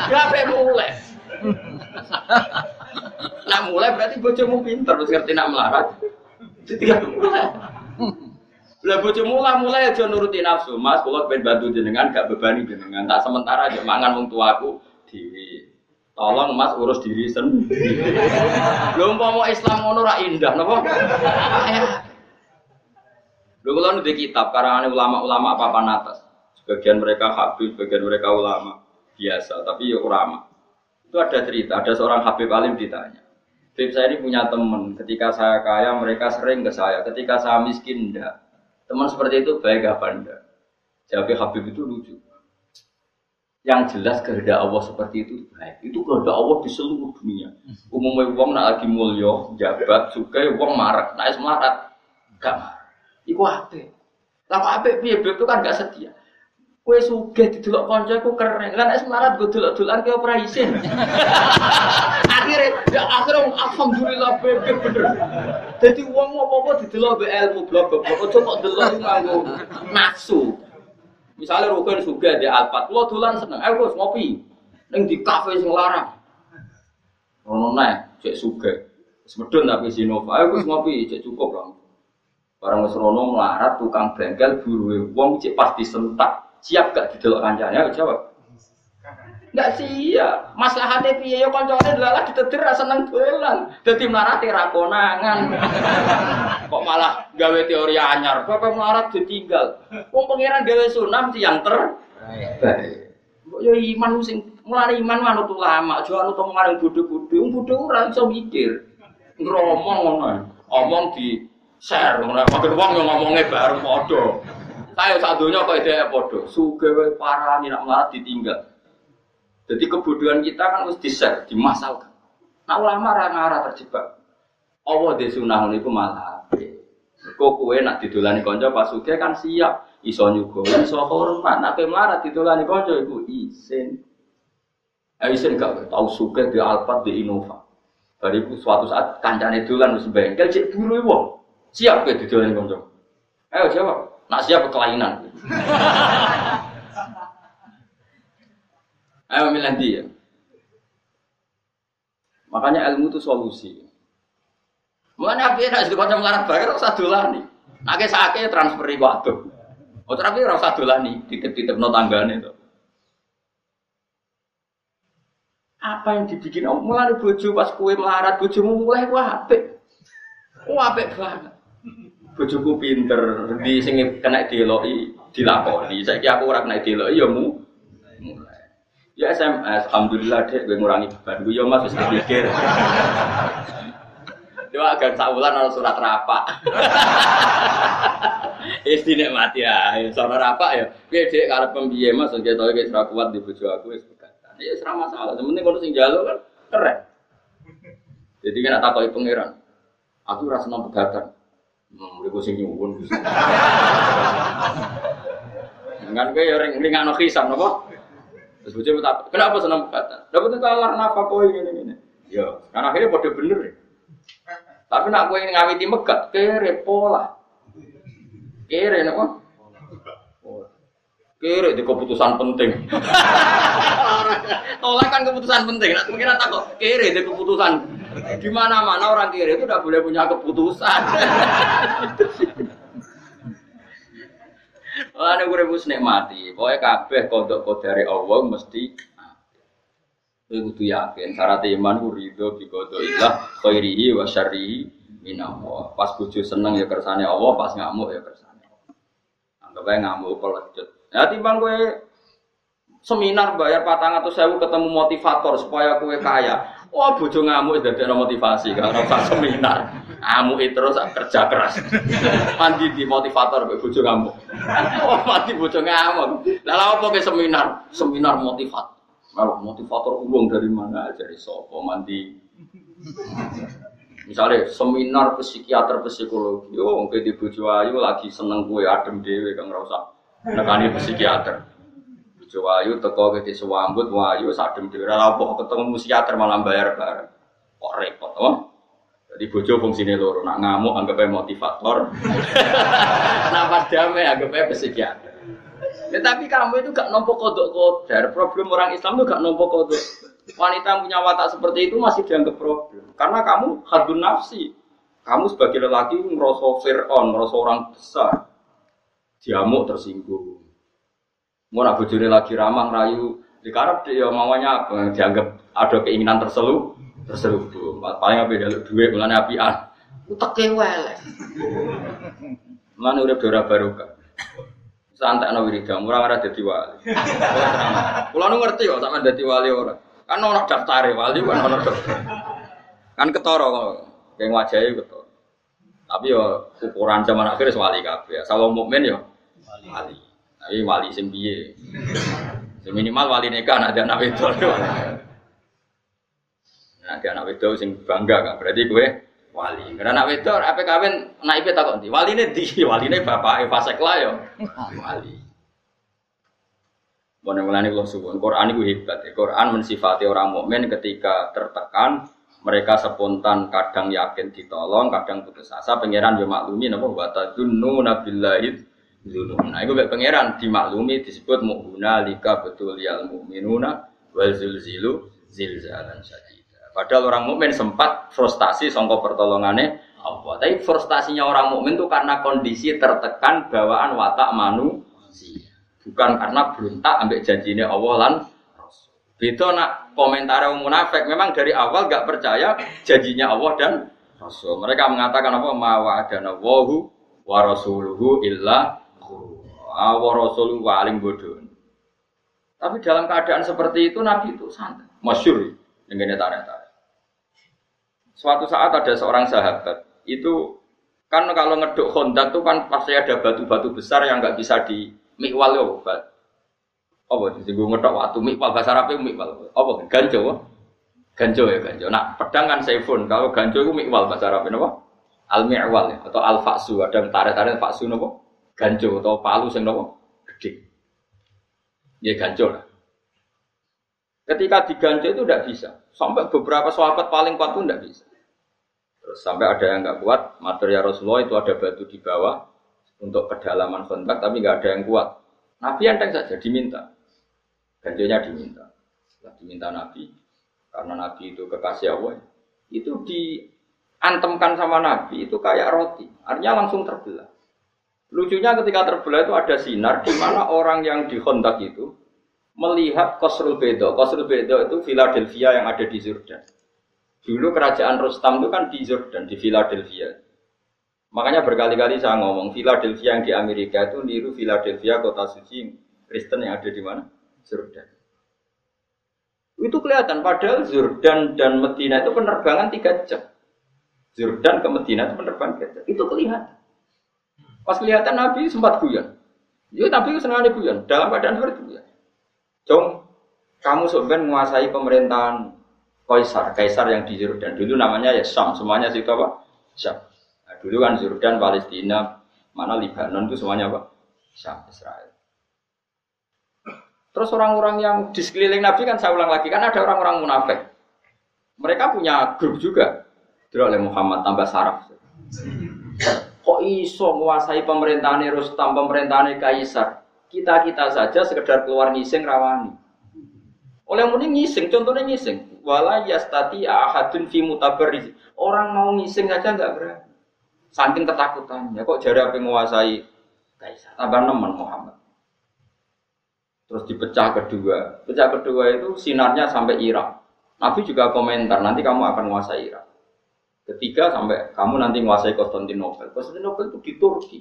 Ya mulai. Nak mulai berarti bojomu pinter, terus ngerti nak melarat. Tidak mulai. Lah bojomu lah mulai aja nuruti nafsu. Mas, kalau pengen bantu jenengan gak bebani jenengan. Tak sementara aja mangan wong tuaku di Tolong Mas urus diri sendiri. Lho mau Islam ngono ra indah napa? Lho kula nu kitab karangan ulama-ulama apa-apa atas. Sebagian mereka habib, sebagian mereka ulama biasa, tapi ya ulama. Itu ada cerita, ada seorang Habib Alim ditanya. Habib saya ini punya teman, ketika saya kaya mereka sering ke saya, ketika saya miskin enggak. Teman seperti itu baik apa enggak? Jawab Habib itu lucu. Yang jelas kehendak Allah seperti itu baik. Itu kehendak Allah di seluruh dunia. Umumnya uang nak lagi mulia, jabat, suka uang marak, naik semarat, gak marah. Iku apa? Lah apa? Biar itu kan gak setia. Kue suge didelok konco aku keren. Lah nek semarat gue delok-delokan ke ora isin. Akhirnya ya akhirnya alhamdulillah bebek bener. Jadi uang mau apa didelok be ilmu blok. Ojo kok delok nganggo nafsu. Misalnya rukun suge di Alphard, lo dolan seneng, ayo Gus ngopi. Ning di kafe sing larang. Ono nae, cek suge. Semedon tapi Sinova, ayo Gus ngopi, cek cukup lah. Barang wis rono melarat tukang bengkel buruwe wong cek pasti sentak Siap gak didelok kancane? Ayo jawab. Enggak siap. Maslahate piye yo kancane delalah ditetir ra seneng dolan. Dadi mlarate ra konangan. Kok malah gawe teori anyar. Bapak melarat ditinggal. Wong pangeran gawe sunam yang ter. Kok yo iman sing mulane iman manut ulama, aja anut omongan bodho-bodho. Wong bodho ora iso mikir. Ngromong ngono. Omong di share ngono. Makin wong yang ngomongnya bareng padha. Saya sak donya kok ide padha. Sugih parani nak melarat ditinggal. Jadi kebodohan kita kan harus di-share, dimasalkan. Nah ulama ra ngarah terjebak. Allah di sunah niku malah. Kok kowe nak didolani kanca pas sugih kan siap iso nyugo, iso hormat. Nak melarat didolani kanca iku isin. Eh, isin gak tau sugih di Alphard di Innova. Bariku suatu saat kancane dolan wis bengkel cek buru wong. Siap ke didolani kanca. Ayo jawab. Nak siap kelainan. Ayo milih dia. Makanya ilmu itu solusi. Mulanya apa ya? Jadi kau melarat harus satu lani. Nake sakit transferi waktu. Oh tapi satu lani. Titip-titip no tanggane itu. Apa yang dibikin? Oh, mulai bojo pas kue melarat bojomu mulai wah apik. Wah apik banget. Bojoku pinter, di sini kena diloi, dilakoni. Kira aku orang kena diloi ya mu. Ya SMS, alhamdulillah deh gue ngurangi beban gue ya mas bisa pikir. Dia agak saulan harus surat rapak. Istinek mati ya, surat rapak ya. Gue dek kalau pembiye mas, saya tahu gue surat kuat di bojo aku ya berkata. Ya serah masalah, sementing kalau sing kan keren. Jadi kan tak tahu pangeran. Aku rasa senang pegatan. Hmm, gue sing nyuwun. Kan gue ya ring ring ano kisah. Terus bocah tak, kenapa senang pegatan? Dapat talar nafkah kau ini ini. Ya, kan akhirnya pada bener. ya. Tapi nak gue ini ngawiti megat, kere pola. Kere napa? Kere di keputusan penting. Tolak kan keputusan penting. Nak mungkin tak kok kere di keputusan. Di mana-mana orang kere itu tidak boleh punya keputusan. Wah, ini gue rebus nikmati. Pokoknya kabeh kodok kodari Allah mesti Kowe kudu yakin syarat iman ku ridho bi qadaillah khairihi wa syarrihi minallah. Pas bojo seneng ya kersane Allah, pas ngamuk ya kersane Allah. Anggap ae ngamuk pelecut. Ya timbang kowe seminar bayar patang atau sewu ketemu motivator supaya kowe kaya. Wah bojo ngamuk wis dadekno motivasi karena pas seminar. Ngamuk terus kerja keras. Mandi di motivator kowe bojo ngamuk. Oh mati bojo ngamuk. Lah lha opo ke seminar? Seminar motivator. Kalau motivator ulung dari mana dari sopo mandi. Misalnya seminar psikiater psikologi, yo mungkin di bojo ayu lagi seneng kue adem dewe kang rasa nekani psikiater. Bojo ayu teko ke sewambut wayu sadem dewe ora apa ketemu psikiater malah bayar bareng. Kok repot oh? Jadi bojo fungsine loro, nak ngamuk anggapnya motivator. pas damai anggapnya psikiater. Ya, tapi kamu itu gak nompo kodok kodar. Problem orang Islam itu gak nompo kodok. Wanita punya watak seperti itu masih dianggap problem. Karena kamu hadun nafsi. Kamu sebagai lelaki ngerasa Fir'aun, ngerasa orang besar. Diamuk tersinggung. Mau nak bojone lagi ramah rayu. Dikarep dia maunya? Dianggap ada keinginan terselu, terselubung. Paling apa jaluk duit, mulanya apian. Utek kewelek. Mulanya udah dora barokah santai no wiridan, murah ada jadi wali. Kalau nu ngerti kok sama jadi wali orang. Kan orang daftar wali kan orang daftar. Kan ketoro kok, kayak wajahnya ketoro. Tapi yo ukuran zaman akhir wali kabeh. Kalau mukmin yo wali. Tapi wali sing piye? Minimal wali nikah nak ada anak wedok. Nah, ada anak wedok sing bangga kan. Berarti gue wali. Karena anak wedok apa kawin naibe takut di wali ini di wali ini bapak Eva Sekla yo wali. Boleh mulai kalau suwun Quran itu hebat. Ya. Quran mensifati orang mukmin ketika tertekan mereka spontan kadang yakin ditolong, kadang putus asa. Pangeran yo maklumi napa wata dunu nabillahi dzunun. Nah, itu pangeran dimaklumi disebut mu'mina lika betul yal mu'minuna wal zulzilu zilzalan syadid. Padahal orang mukmin sempat frustasi songko pertolongannya Allah. Tapi frustasinya orang mukmin itu karena kondisi tertekan bawaan watak manusia. Bukan karena berontak ambek janjinya Allah lan. Beda nak komentar yang munafik memang dari awal gak percaya janjinya Allah dan Rasul. Mereka mengatakan apa? Ma wa'adana wahu wa rasuluhu illa wa rasuluhu alim bodoh. Tapi dalam keadaan seperti itu Nabi itu santai. Masyur. Yang ini tarik-tarik. Suatu saat ada seorang sahabat itu kan kalau ngeduk kontak tuh kan pasti ada batu-batu besar yang nggak bisa di mikwal ya obat. Apa gue ngedok waktu mikwal bahasa Arab mikwal. Apa ganjo? Ganjo ya ganjo. Nah pedang kan seifun. Kalau ganjo itu mikwal bahasa Arab apa? Al mikwal ya atau al faksu. Ada tarik-tarik faksu nopo? Ganjo atau palu sing nopo? Gede. Ya ganjo lah. Ketika diganjo itu tidak bisa. Sampai beberapa sahabat paling kuat pun tidak bisa. Terus sampai ada yang nggak kuat, material Rasulullah itu ada batu di bawah untuk kedalaman kontak, tapi nggak ada yang kuat. Nabi enteng saja diminta, ganjonya diminta. Setelah diminta Nabi, karena Nabi itu kekasih Allah, itu diantemkan sama Nabi itu kayak roti, artinya langsung terbelah. Lucunya ketika terbelah itu ada sinar di mana orang yang dikontak itu melihat Kosrul Bedo. Kosrul Bedo itu Philadelphia yang ada di Jordan. Dulu kerajaan Rustam itu kan di Jordan, di Philadelphia. Makanya berkali-kali saya ngomong, Philadelphia yang di Amerika itu niru Philadelphia kota suci Kristen yang ada di mana? Jordan. Itu kelihatan, padahal Jordan dan Medina itu penerbangan tiga jam. Jordan ke Medina itu penerbangan tiga jam. Itu kelihatan. Pas kelihatan Nabi sempat guyon. Ya Nabi senang guyon, dalam keadaan seperti itu ya. Jom, kamu sebenarnya menguasai pemerintahan Kaisar, Kaisar yang di Jordan. Dulu namanya ya Syam, semuanya situ apa? Syam. Nah, dulu kan Jordan, Palestina, mana Libanon itu semuanya apa? Syam, Israel. Terus orang-orang yang di sekeliling Nabi kan saya ulang lagi, kan ada orang-orang munafik. Mereka punya grup juga. Dulu oleh Muhammad tambah saraf. Kok iso menguasai pemerintahan Rustam, pemerintahan Kaisar? kita kita saja sekedar keluar ngising rawani. Oleh muni ngising, contohnya ngising. Wala yastati ahadun fi mutabarriz. Orang mau ngising saja nggak berani. Saking ketakutannya, kok jari apa menguasai kaisar. Tambah nemen Muhammad. Terus dipecah kedua. Pecah kedua itu sinarnya sampai Irak. Nabi juga komentar, nanti kamu akan menguasai Irak. Ketiga sampai kamu nanti menguasai Konstantinopel. Konstantinopel itu di Turki.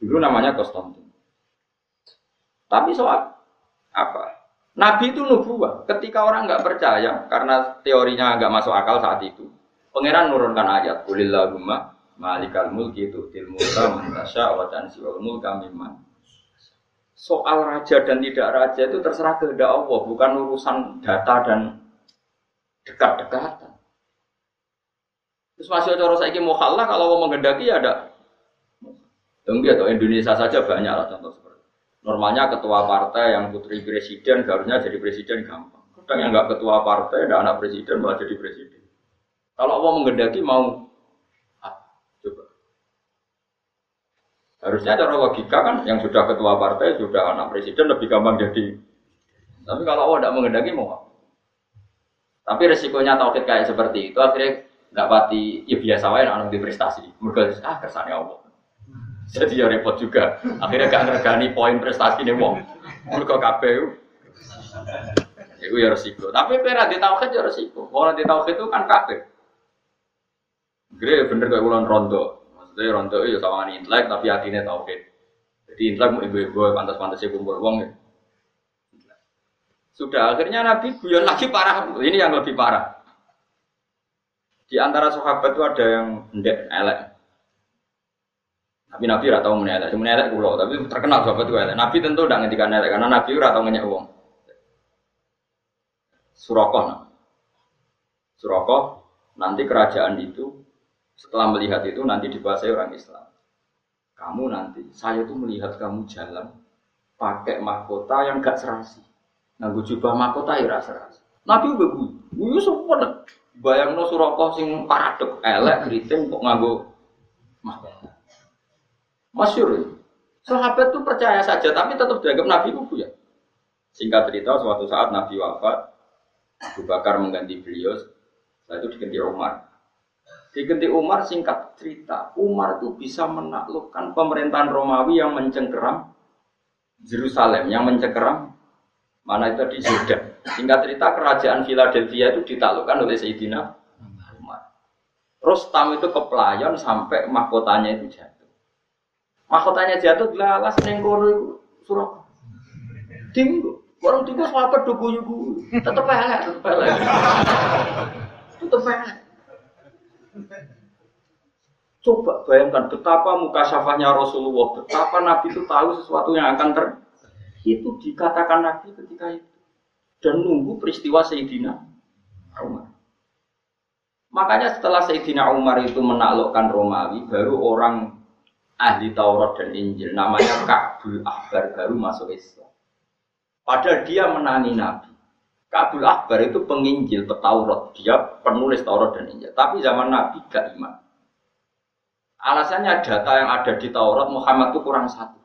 Dulu namanya Konstantin. Tapi soal apa? Nabi itu nubuah. Ketika orang nggak percaya karena teorinya nggak masuk akal saat itu, pangeran nurunkan ayat Kulillahumma malikal mulki itu mulka mantasya wa tansiwal mulka mimman soal raja dan tidak raja itu terserah kehendak Allah, bukan urusan data dan dekat-dekatan. Terus masih cara saya mau kalah kalau mau menghendaki ya ada. Tunggu atau Indonesia saja banyak lah contoh Normalnya ketua partai yang putri presiden harusnya jadi presiden gampang. Kadang yang nggak ketua partai dan anak presiden malah jadi presiden. Kalau Allah menggendaki mau ah, coba. Harusnya cara logika kan yang sudah ketua partai sudah anak presiden lebih gampang jadi. Tapi kalau Allah tidak menghendaki mau Tapi resikonya tauhid kayak seperti itu akhirnya nggak pati ya biasa wae anak di prestasi. Mereka ah kesannya Allah. Jadi ya repot juga. Akhirnya gak ngergani poin prestasi nih wong. Mereka KPU. Itu ya resiko. Tapi pera di tauhid ya resiko. Kalau di itu kan kafir. Gede bener kayak ulang rondo. Maksudnya rondo itu sama dengan intelek tapi hatinya tauhid. Jadi intelek mau ibu-ibu pantas-pantasnya kumpul wong ya. Sudah akhirnya Nabi guyon lagi parah. Ini yang lebih parah. Di antara sahabat itu ada yang ndek elek. Tapi Nabi ora tau menelek, cuma menelek kulo, tapi terkenal sahabat itu elek. Nabi tentu tidak ngendikan elek karena Nabi ora tau ngenyek wong. Surakoh. Nah. Surakoh nanti kerajaan itu setelah melihat itu nanti dikuasai orang Islam. Kamu nanti, saya tuh melihat kamu jalan pakai mahkota yang gak serasi. Nganggo jubah mahkota ya serasi. Nabi udah bu, bu semua bayang no surakoh sing paradok elek keriting kok nganggo. Masyur. Sahabat itu percaya saja, tapi tetap dianggap Nabi itu ya. Singkat cerita, suatu saat Nabi wafat, Abu Bakar mengganti beliau, setelah itu diganti Umar. Diganti Umar, singkat cerita, Umar itu bisa menaklukkan pemerintahan Romawi yang mencengkeram Yerusalem, yang mencengkeram mana itu di Jordan. Singkat cerita, kerajaan Philadelphia itu ditaklukkan oleh Sayyidina Umar. Rostam itu kepelayan sampai mahkotanya itu jatuh. Mahkotanya jatuh lalas neng kono itu surat. Tinggu. Orang tinggal apa dugu yugu. Tetep elek, tetep elek. Tetep elek. Coba bayangkan betapa muka syafahnya Rasulullah, betapa Nabi itu tahu sesuatu yang akan ter itu dikatakan Nabi ketika itu dan nunggu peristiwa Sayyidina Umar. Makanya setelah Sayyidina Umar itu menaklukkan Romawi, baru orang ahli Taurat dan Injil namanya Ka'bul Akbar baru masuk Islam. Padahal dia menangi Nabi. Ka'bul Akbar itu penginjil petaurat, dia penulis Taurat dan Injil. Tapi zaman Nabi gak iman. Alasannya data yang ada di Taurat Muhammad itu kurang satu.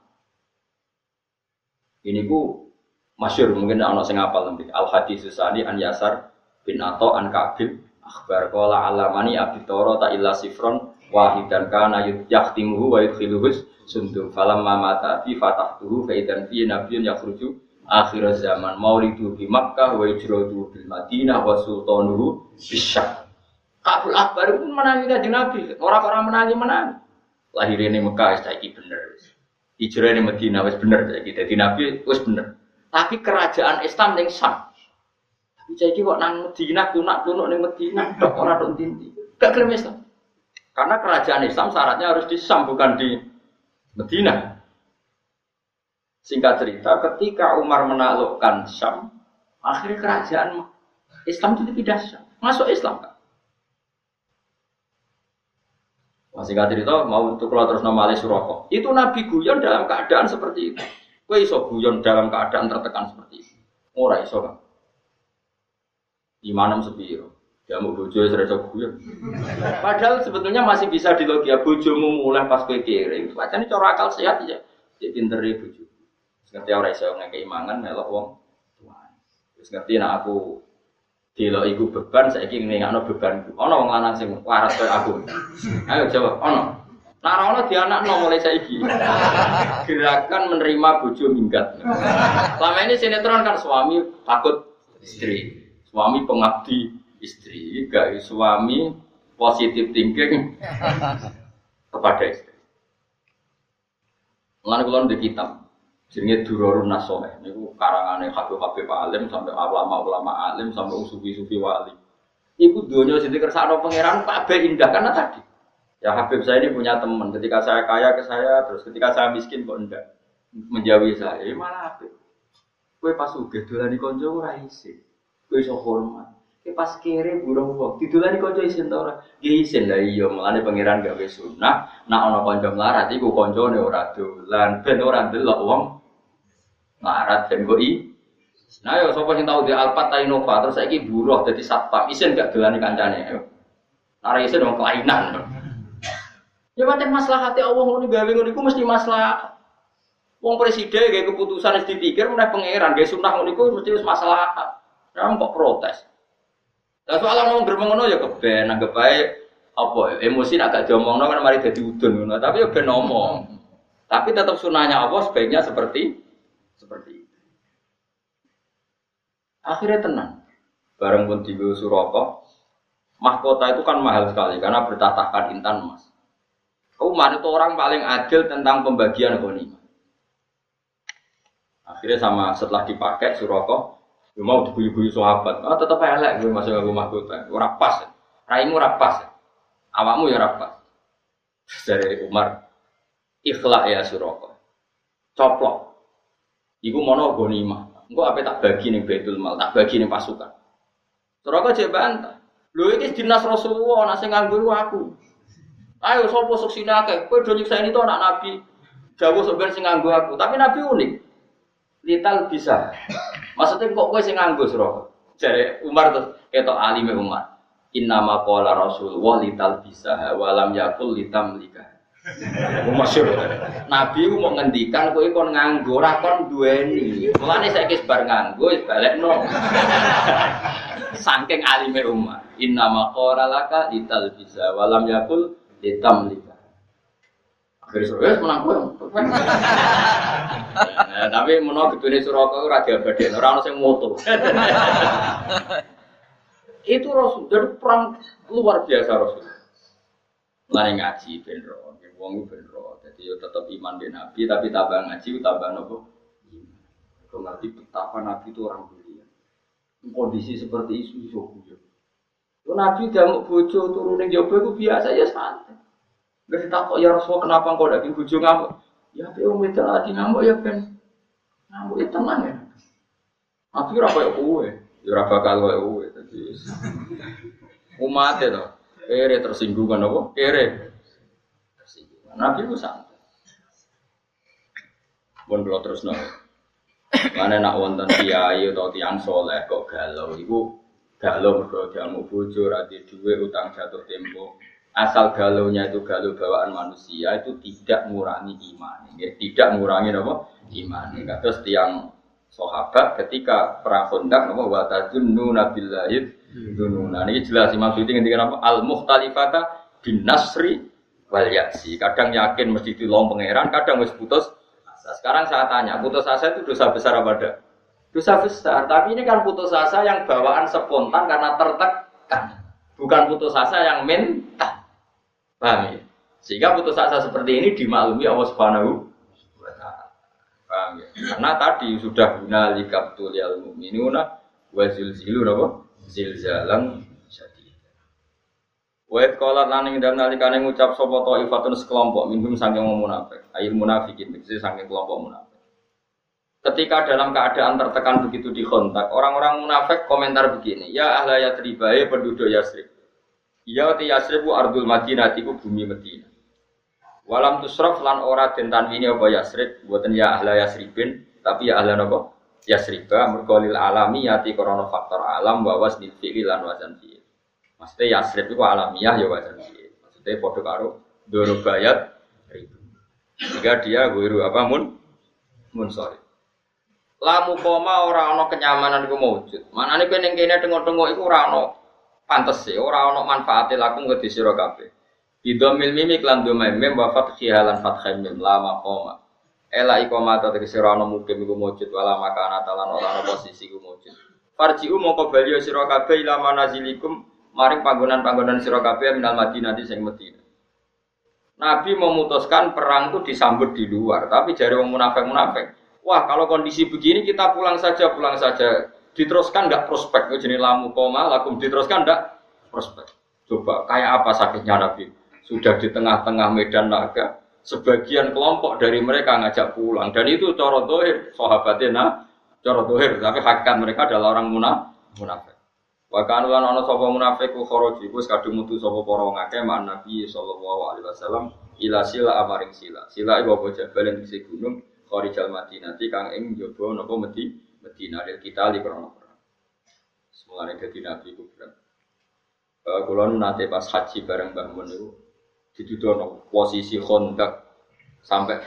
Ini ku masyur mungkin anak sing apal nanti. Al hadis susani an Yasar bin Ato an Kabib akhbar kola alamani abdi Toro ta illa sifron wahidan kana yaktimuhu wa yudkhiluhus sundum falam mamata fi fatahtuhu fa idan fi nabiyyun yakhruju akhir zaman maulidu di Makkah wa ijradu bil Madinah wa sultanuhu bisyam Kabul Akbar itu menangi kanjeng Nabi. Orang-orang menangi menangi. Lahir ini Mekah, ini bener. Hijrah ini Medina, wis bener. Jadi Nabi, wis bener. Tapi kerajaan Islam yang sah. Tapi saya kok nang Medina, tunak tunak nang Medina, dok orang dok tinti. Gak klaim. Karena kerajaan Islam syaratnya harus di Sam, bukan di Medina. Singkat cerita, ketika Umar menaklukkan Syam, akhirnya kerajaan Islam itu tidak Syam. Masuk Islam kan? Masih nggak cerita mau untuk keluar terus nama Ali. Itu Nabi guyon dalam keadaan seperti itu. Kue iso guyon dalam keadaan tertekan seperti itu. Ora iso kan. Imanem sepiro. Ya mau bojo wis iso guyon. Padahal sebetulnya masih bisa dilogia bojomu mulai pas kue kiri. Wacane cara akal sehat ya. Dia pinter ya bojo. Ngerti ora iso ngekei mangan melok wong. Terus ngerti nak aku Dilo iku beban, saya ingin ngano bebanku. Ono wong lanang waras kaya aku. Ayo jawab, ono. Nah, ono di anak no mulai saya Gerakan menerima bojo minggat. Selama ini sinetron kan suami takut istri, suami pengabdi istri, gak suami positif thinking kepada istri. Mengenai kulon di kitab, Jenenge Durarun Nasoleh niku karangane Habib-habib alim sampai ulama-ulama alim sampai sufi-sufi wali. Iku dunia sing dikersakno pangeran kabeh indah karena tadi. Ya Habib saya ini punya teman, ketika saya kaya ke saya, terus ketika saya miskin kok enggak menjauhi saya. Ya malah Habib. Kue pas uga dolani konco ora iso hormat. Kue pas kere burung wong, didolani konco isin ta ora? Ya isin lah iya, mulane pangeran gawe sunah, nak ana kanca melarat iku kancane ora dolan, ben ora ndelok wong Marat dan goi. Nah yo sapa sing tau di Alphard ta Innova terus saiki buruh dadi satpam, isin gak dolani kancane. Ora isin wong kelainan. Ya macam masalah hati Allah ngono gawe ngono iku mesti masalah. Wong presiden kayak keputusan wis dipikir meneh pangeran, gawe sunah ngono iku mesti masalah. Kamu kok protes? Lah soal ngomong berbang ngono ya keben anggap baik apa emosi agak diomongno kan mari dadi udun ngono, tapi ya ben. Tapi tetap sunahnya Allah sebaiknya seperti seperti itu. Akhirnya tenang. Bareng pun di Suroko, mahkota itu kan mahal sekali karena bertatahkan intan emas. Umar itu orang paling adil tentang pembagian ghanimah. Akhirnya sama setelah dipakai Suroko, gue mau diguyu-guyu sahabat, ah tetap elek gue masuk ke mahkota, gue pas, raimu rapas, awakmu ya rapas. Dari Umar, ikhlas ya Suroko, coplok, Iku mono gonima. Engko apa tak bagi nih betul Mal, tak bagi nih pasukan. Kok jek bantah. Lho iki dinas Rasulullah, ana sing nganggur aku. Ayo sapa sok sini akeh, kowe do nyiksa ini to anak nabi. Jauh sok sing nganggo aku, tapi nabi unik. Lital bisa. Maksudnya kok kowe sing nganggo sira? Jare Umar tuh ketok alime Umar. Inna ma qala Rasulullah lital bisa walam yakul litam likah. Masyur. Nabi mau ngendikan kowe kon nganggo ora kon duweni. Mulane saiki bar nganggo wis balekno. Saking alime Umar. Inna maqara laka lital bisa walam yakul litam lika. Akhir sore menang kowe. Nah, tapi menawa gedune Suraka ora diabadeni, ora ono sing moto. Itu Rasul, dari perang luar biasa Rasul. Lari ngaji ben wong ben roh. Jadi yo tetap iman di Nabi tapi tambah ngaji tambah nopo. Kau ngerti betapa Nabi itu orang mulia. Kondisi seperti itu iso guyon. Yo Nabi mau bojo turun jawab itu biasa ya santai. Gak kok ya Rasulullah kenapa engkau daging bojo ngamuk? Ya tapi om itu lagi ngamuk ya kan. Ngamuk itu tenang ya. Nabi ora koyo kowe. Ya ora bakal koyo kowe. Dadi umat itu. Kere tersinggung kan apa? Kere. Tersinggung. Nabi itu santai. Kalau terus nol. Mana nak wonten kiai atau tiang soleh kok galau, ibu galau mergo jamu bojo, rati duwe utang jatuh tempo. Asal galaunya itu galau bawaan manusia itu tidak mengurangi iman, ya. tidak mengurangi apa? Iman. Terus tiang sahabat ketika perang Khandaq napa wa tadunnu nabillahid dununa. Nah, ini jelas Imam Suyuti ngendikan apa? Al mukhtalifata bin nasri wal yasi. Kadang yakin mesti dilong pangeran, kadang wis putus asa. Sekarang saya tanya, putus asa itu dosa besar apa enggak? Dosa besar, tapi ini kan putus asa yang bawaan spontan karena tertekan. Bukan putus asa yang minta. Paham ya? Sehingga putus asa seperti ini dimaklumi Allah Subhanahu Paham ya? Karena tadi sudah guna likabtul yal mu'minuna wa zilzilu napa? Zilzalan syadid. Wa qala lan ing dalem nalikane ngucap sapa ifatun sekelompok minhum saking munafik. Ayil munafikin tegese saking kelompok munafik. Ketika dalam keadaan tertekan begitu di kontak, orang-orang munafik komentar begini, ya ahla yatribae penduduk Yasrib. Ya ti Yasrib ardul Madinah iku bumi Madinah. Walam tusraf lan ora den tanwini apa Yasrib, buatan ya ahla Yasribin, tapi ya ahla napa? Yasriba mergolil alami yati korona faktor alam wa wasnil fi'li lan wazan fi'il. Maksudnya Yasrib itu alamiah ya wazan fi'il. Maksudnya padha karo dorobayat ribu. Jika dia guiru apa mun mun sorry. Lamu koma ora ana kenyamanan iku maujud. Manane kowe ning kene tengok-tengok iku ora ana pantes e, ora ana manfaate lakum ke sira kabeh. Idomil mimi klan domai mem wa fathihalan fathai mim lama koma. Ela ikoma ta tegese ora mukim iku mujud wala makana talan ora ana posisi iku mujud. Farji'u mongko bali sira kabeh ila manazilikum maring panggonan-panggonan sira kabeh minal Madinah di sing. Nabi memutuskan perang itu disambut di luar, tapi jari wong munafik-munafik. Wah, kalau kondisi begini kita pulang saja, pulang saja. Diteruskan nggak prospek? Jadi lamu koma, lakum diteruskan nggak prospek. Coba kayak apa sakitnya Nabi? sudah di tengah-tengah medan naga, sebagian kelompok dari mereka ngajak pulang. Dan itu coro dohir sahabatnya nah coro dohir. Tapi hakikat mereka adalah orang munaf munafik. Bahkan lan ana sapa munafik ku kharaji. Ku kadung mutu sapa para wong akeh mak Nabi sallallahu alaihi wasallam ila sila amaring sila. Sila iku apa? Jabal di gunung kharijal Madinah kang ing njaba napa medi Madinah del kita li krono perang semulane dadi nabi ku berat kula nate pas haji bareng Mbah Mun niku dituduh posisi kontak sampai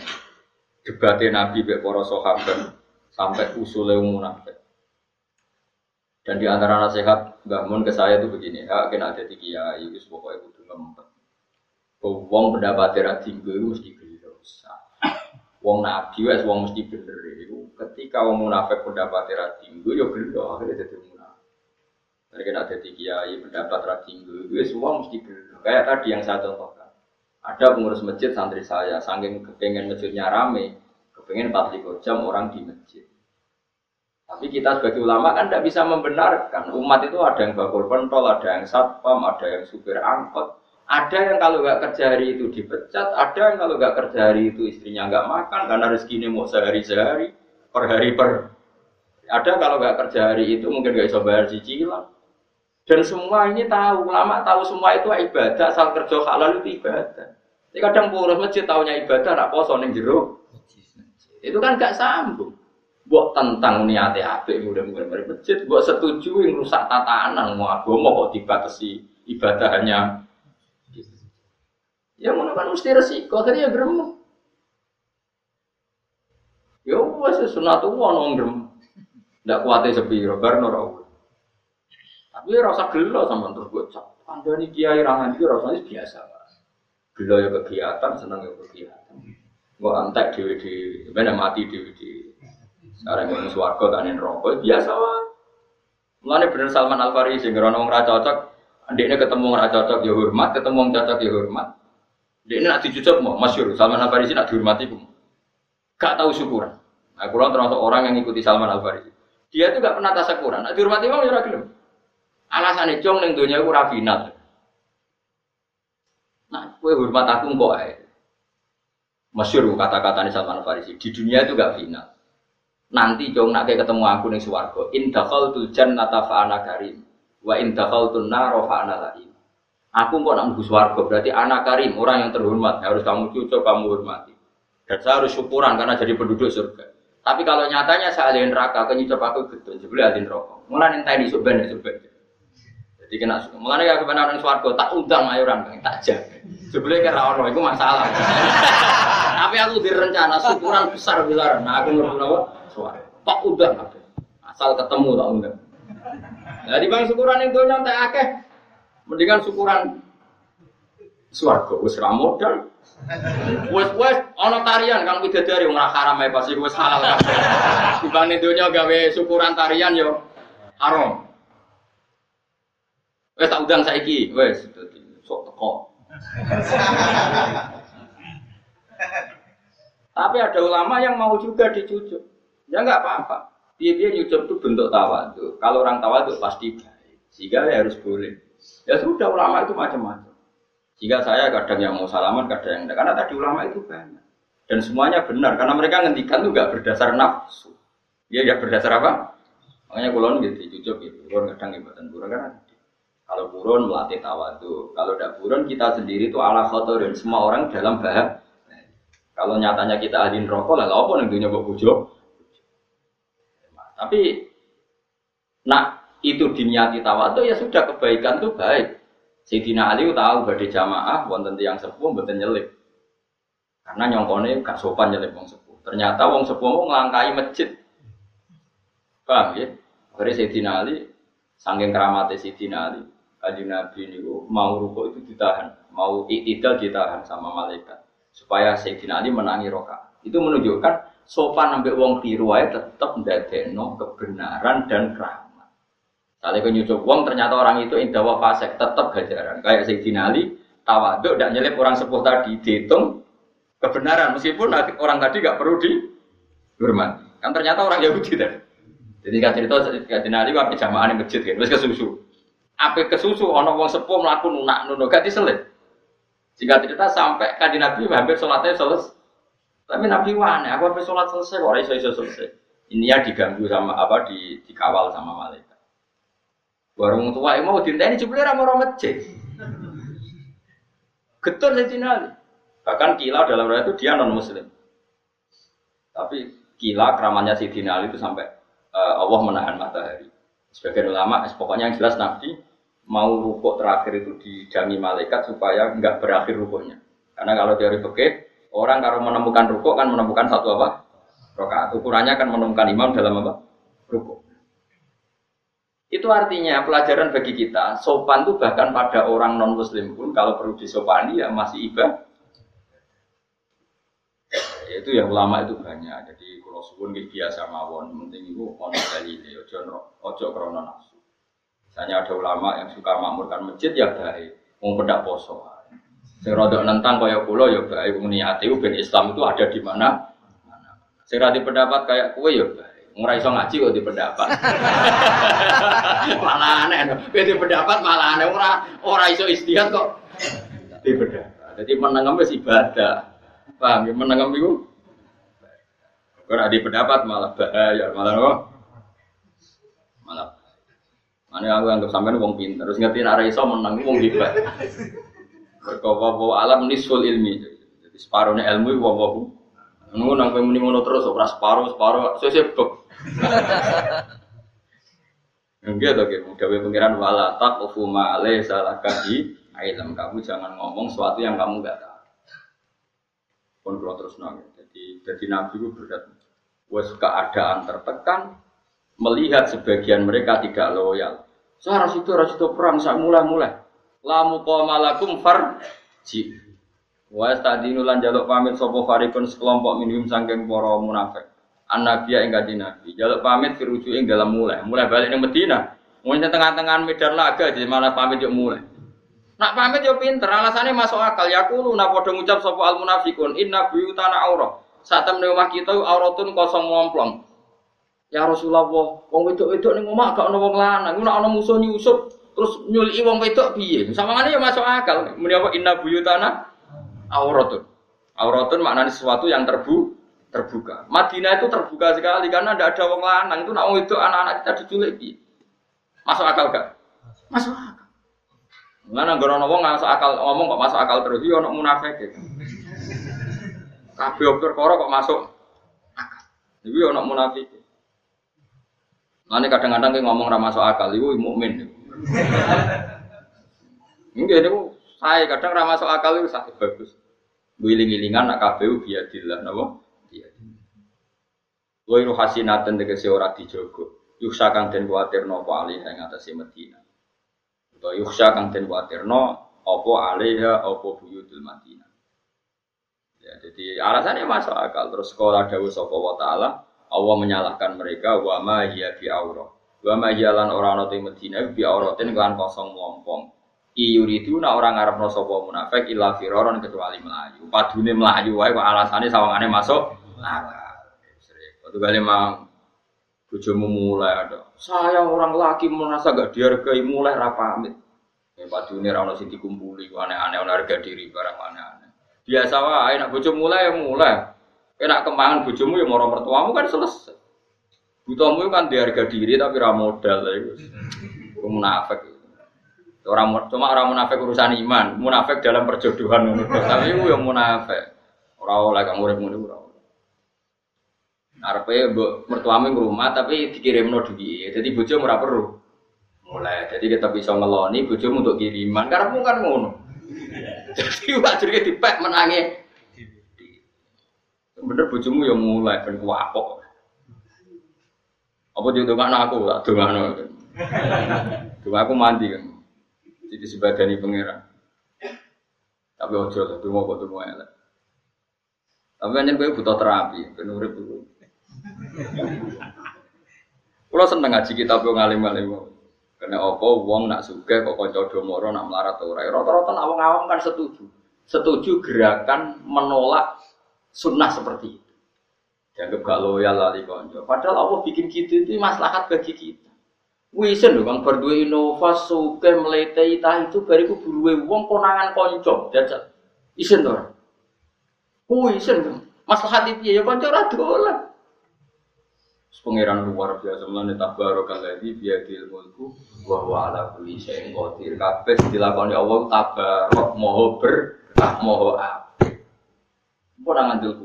debatnya Nabi be para sahabat sampai usulnya munafik. Dan di antara nasihat Mbah Mun ke saya itu begini, ya kena ada tiga kiai, itu pokoknya kudu ngempet. Wong pendapat ra tinggi itu mesti Wong nabi wes wong mesti bener itu. Ketika wong munafik pendapat ra tinggi ya gelo akhirnya jadi munafik. Mereka ada tiga kiai pendapat ra tinggi, itu semua mesti gelo. Kayak tadi yang saya contohkan. Ada pengurus masjid santri saya, saking kepengen masjidnya rame, kepengen 44 jam orang di masjid. Tapi kita sebagai ulama kan tidak bisa membenarkan. Umat itu ada yang bakul pentol, ada yang satpam, ada yang supir angkot. Ada yang kalau nggak kerja hari itu dipecat, ada yang kalau nggak kerja hari itu istrinya nggak makan karena rezekinya mau sehari-sehari, per hari per. Ada kalau nggak kerja hari itu mungkin nggak bisa bayar cicilan. Dan semua ini tahu, ulama tahu semua itu ibadah, asal kerja halal itu ibadah. Jadi kadang pengurus masjid tahunya ibadah, nak poso neng jero. Itu kan gak sambung. Buat tentang niatnya apa udah mulai masjid, buat setuju yang rusak tatanan, mau agama kok dibatasi ibadah hanya. Ya mana kan mesti resiko, akhirnya ya gerem. Ya wes sunatullah nong gerem. Ndak kuatnya sepi, bar norau. Tapi rasa gelo sama terus gue cap. Nih kiai rangan itu rasanya biasa. Gelo ya kegiatan, senang ya kegiatan. Gue antek di di mana mati di di. Sekarang gue suwargo tanin rokok biasa lah. Mulane bener Salman Al Farisi ngerono wong ra cocok, ndekne ketemu ora cocok ya hormat, ketemu wong cocok ya hormat. Ndekne nak dicucuk mau masyhur Salman Al Farisi nak dihormati pun. Gak tahu syukuran. Nah, kurang termasuk orang yang ngikuti Salman Al Farisi. Dia itu gak pernah tasakuran. Nak dihormati mau ya gelem. Alasannya cong ning donya iku ora final. Nah, kue hormat aku kok ae. Masyur kata-kata nih Salman Farisi. Di dunia itu gak final. Nanti cong nak ketemu aku nih suwargo. In dakhaltul jannata fa ana karim. Wa in dakhaltun naro fa ana lain. Aku kok nak mlebu swarga berarti anak karim, orang yang terhormat. Harus kamu cucuk, kamu hormati. Dan saya harus syukuran karena jadi penduduk surga. Tapi kalau nyatanya saya alih neraka, kenyucap aku gitu, jadi alih rokok. Mulai nintai di subhan ya subhan. Jadi kena mulai ya kebenaran swarga tak undang ayo orang tak jaga. Sebenarnya kira orang itu masalah. Tapi aku direncana syukuran besar bilaran. Nah aku ngerti apa? Swarga. Tak undang Asal ketemu tak undang. Jadi bang syukuran itu nyantai akeh. Mendingan syukuran swarga wis ra modal. Wes wes ana tarian kang bidadari wong ora haram ae pasti wis halal kabeh. Dibanding donya gawe syukuran tarian yo haram. Wes tak udang saiki, wes sok teko. Tapi ada ulama yang mau juga dicucuk. Ya nggak apa-apa. Dia dia nyucuk itu bentuk tawadhu. Kalau orang tawadhu pasti baik. Sehingga ya harus boleh. Ya sudah ulama itu macam-macam. Jika saya kadang yang mau salaman, kadang yang enggak. Karena tadi ulama itu banyak. Dan semuanya benar. Karena mereka ngendikan nggak berdasar nafsu. Dia nggak berdasar apa? Makanya kulon gitu, cucuk gitu. Kulon kadang ibatan burun karena kalau burun melatih tawadu. Kalau tidak burun kita sendiri itu ala dan semua orang dalam bahaya. Kalau nyatanya kita adin rokok, lah apa nih dunia bujuk? Tapi nak itu diniati tawadu ya sudah kebaikan itu baik. Sayyidina Ali tahu badhe jamaah wonten tiyang sepuh mboten nyelip. Karena nyongkone gak sopan nyelip wong sepuh. Ternyata wong sepuh mau ngelangkai masjid. Paham ya? Akhirnya Sayyidina Ali saking keramatnya Sayyidina Ali, Adi Nabi niku mau ruko itu ditahan, mau iktidal ditahan sama malaikat supaya Sayyidina Ali menangi roka. Itu menunjukkan sopan sampai wong tiru ae tetep ndadekno kebenaran dan keramat. Kalau kau nyucuk uang ternyata orang itu indah fasek tetap gajaran. Kayak Sayyidina Ali tawaduk tidak nyelip orang sepuh tadi dihitung kebenaran meskipun orang tadi gak perlu dihormati. Kan ternyata orang Yahudi tadi. Jadi kan cerita Sayyidina Ali wae jamaah di masjid kan, terus kesusu. Apa kesusu ono wong sepuh melakukan nunak nuno gak diselit. Jika cerita sampai kaji Nabi hampir sholatnya selesai. Tapi Nabi wane, aku habis sholat selesai, kok iso selesai. Ini ya diganggu sama apa di dikawal sama malaikat. Warung tua yang mau ini jebule ra mau masjid. Getur Sayyidina Ali. Bahkan kila dalam riwayat itu dia non muslim. Tapi kila keramanya Sayyidina Ali itu sampai uh, Allah menahan matahari. Sebagian ulama, pokoknya yang jelas Nabi mau rukuk terakhir itu dijamin malaikat supaya nggak berakhir rukuknya. Karena kalau teori fikih, orang kalau menemukan rukuk kan menemukan satu apa? Rokaat. Ukurannya kan menemukan imam dalam apa? Rukuk. Itu artinya pelajaran bagi kita, sopan itu bahkan pada orang non muslim pun kalau perlu disopani ya masih. Ya, itu ya ulama itu banyak. Jadi kalau suwun biasa mawon, penting itu ono dalile, ojo ojo krona nafsu. Misalnya ada ulama yang suka makmurkan masjid ya baik, mau pedak poso. Sing rodok nentang kaya kula ya baik, niate ben Islam itu ada di mana. Sing pendapat kayak kue ya. Ora iso ngaji kok di pendapat. malah aneh. Kowe di pendapat malah aneh ora ora iso istihad kok di pendapat. Jadi menengem wis ibadah. Paham ya menengem iku? Ora di pendapat malah bahaya, malah apa? Malah Mana aku anggap sampean wong pinter, terus ngerti nek iso menang wong hebat. Mergo alam nisful ilmi. Jadi separuhnya ilmu wong wong Nunggu nang kowe muni ngono terus ora separo separo sesuk bek. Enggak to gitu, gawe pengiran wala taqfu ma salah kadi ilm kamu jangan ngomong sesuatu yang kamu enggak tahu. Pun kalau terus nang, jadi jadi nabi itu berat. Wes keadaan tertekan, melihat sebagian mereka tidak loyal. Saya itu ras itu perang, saya mulai-mulai. Lamu malakum farji. Wa stadinu lan jaluk pamit sapa farikun sekelompok minum sangking para munafik. An-Nabiya ing kanjeng Nabi. Jaluk pamit dirujuk ing dalam mulai. Mulai balik ning Madinah. Mungkin tengah-tengah medan laga jadi malah pamit yo mulai. Nak pamit yo pinter, alasannya masuk akal. Ya kulo nak padha ngucap sapa al munafikun inna buyutana aurah. Saat temen omah kita auratun kosong ngomplong. Ya Rasulullah, wong wedok-wedok ning omah gak ono wong lanang. Nek ana musuh nyusup, Terus nyuli wong wedok piye? Sama mana ya masuk akal. Muni apa inna buyutana auratun. Auratun maknanya sesuatu yang terbu terbuka. Madinah itu terbuka sekali karena tidak ada wong lanang itu nak itu anak-anak kita diculik? Masuk akal gak? Masuk akal. Mana gorono wong masuk akal ngomong kok masuk akal terus yo ono munafik. Kabeh perkara kok masuk akal. Iki ono munafik. Nanti kadang-kadang kayak ngomong ramah soal akal, itu mukmin. Mungkin itu saya kadang ramah soal akal itu sakit bagus. Wiling-wilingan nak KPU biadillah, nabo. Wairu hasinatan tegese ora dijogo. Yuksa kang den kuatir nopo alih ing atase Medina. Utawa yuksa kang den kuatir no opo alaiha opo buyutul Madinah. Ya, jadi alasannya masuk akal. Terus sekolah dawuh sapa wa taala Allah menyalahkan mereka wa ma hiya bi aurah. Wa ma hiya lan ora ana teng Medina bi auratin kan kosong melompong. Iyuridu nak orang ngarepno sapa munafik illa firaron kecuali melayu. Padune melayu wae kok alasane sawangane masuk neraka. Waktu kali mang bojomu mulai ada. Saya orang laki merasa gak dihargai mulai rapamit. Ya padune ra ono sing dikumpuli aneh-aneh harga diri barang aneh-aneh. Biasa wae nak bojo mulai ya mulai. Enak kembangan bojomu ya moro mertuamu kan selesai. Butuhmu kan di harga diri tapi ra modal itu. Munafik. Orang cuma orang munafik urusan iman, munafik dalam perjodohan Tapi itu yang munafik. Orang oleh kamu urip ngono ora. Arepe mbok mertuamu rumah tapi dikirimno duit. Jadi bojomu ora perlu. Mulai, jadi kita bisa ngeloni bojomu untuk kiriman. Karena kan ngono. Jadi wajib dipek menangi Bener bojomu yang mulai ben kuapok. Apa jadi dongakno aku tak dongakno. Dong aku mandi kan. Jadi sebadani pangeran. Tapi ojo lah, dongo kok dongo elek. Tapi anjen kowe butuh terapi, ben urip dulu. Kulo seneng ngaji kitab yo ngalim-ngalim. Karena apa wong nak suka kok kanca domoro nak melarat ora. Rata-rata nak wong kan setuju. Setuju gerakan menolak sunnah seperti itu. Dianggap gak loyal lali konco. Padahal Allah bikin kita itu maslahat bagi kita. Wisen lho kang berdua inova suke melete ita itu bariku buruwe wong konangan konco jajal. Isen to. Wisen tuh. Maslahat itu ya konco ra dolan. Pangeran luar biasa mulane tabaraka alladzi bi yadil mulku wa huwa ala kulli syai'in qadir. Kabeh dilakoni Allah tabarok moho berkah moho Kok ora ngandel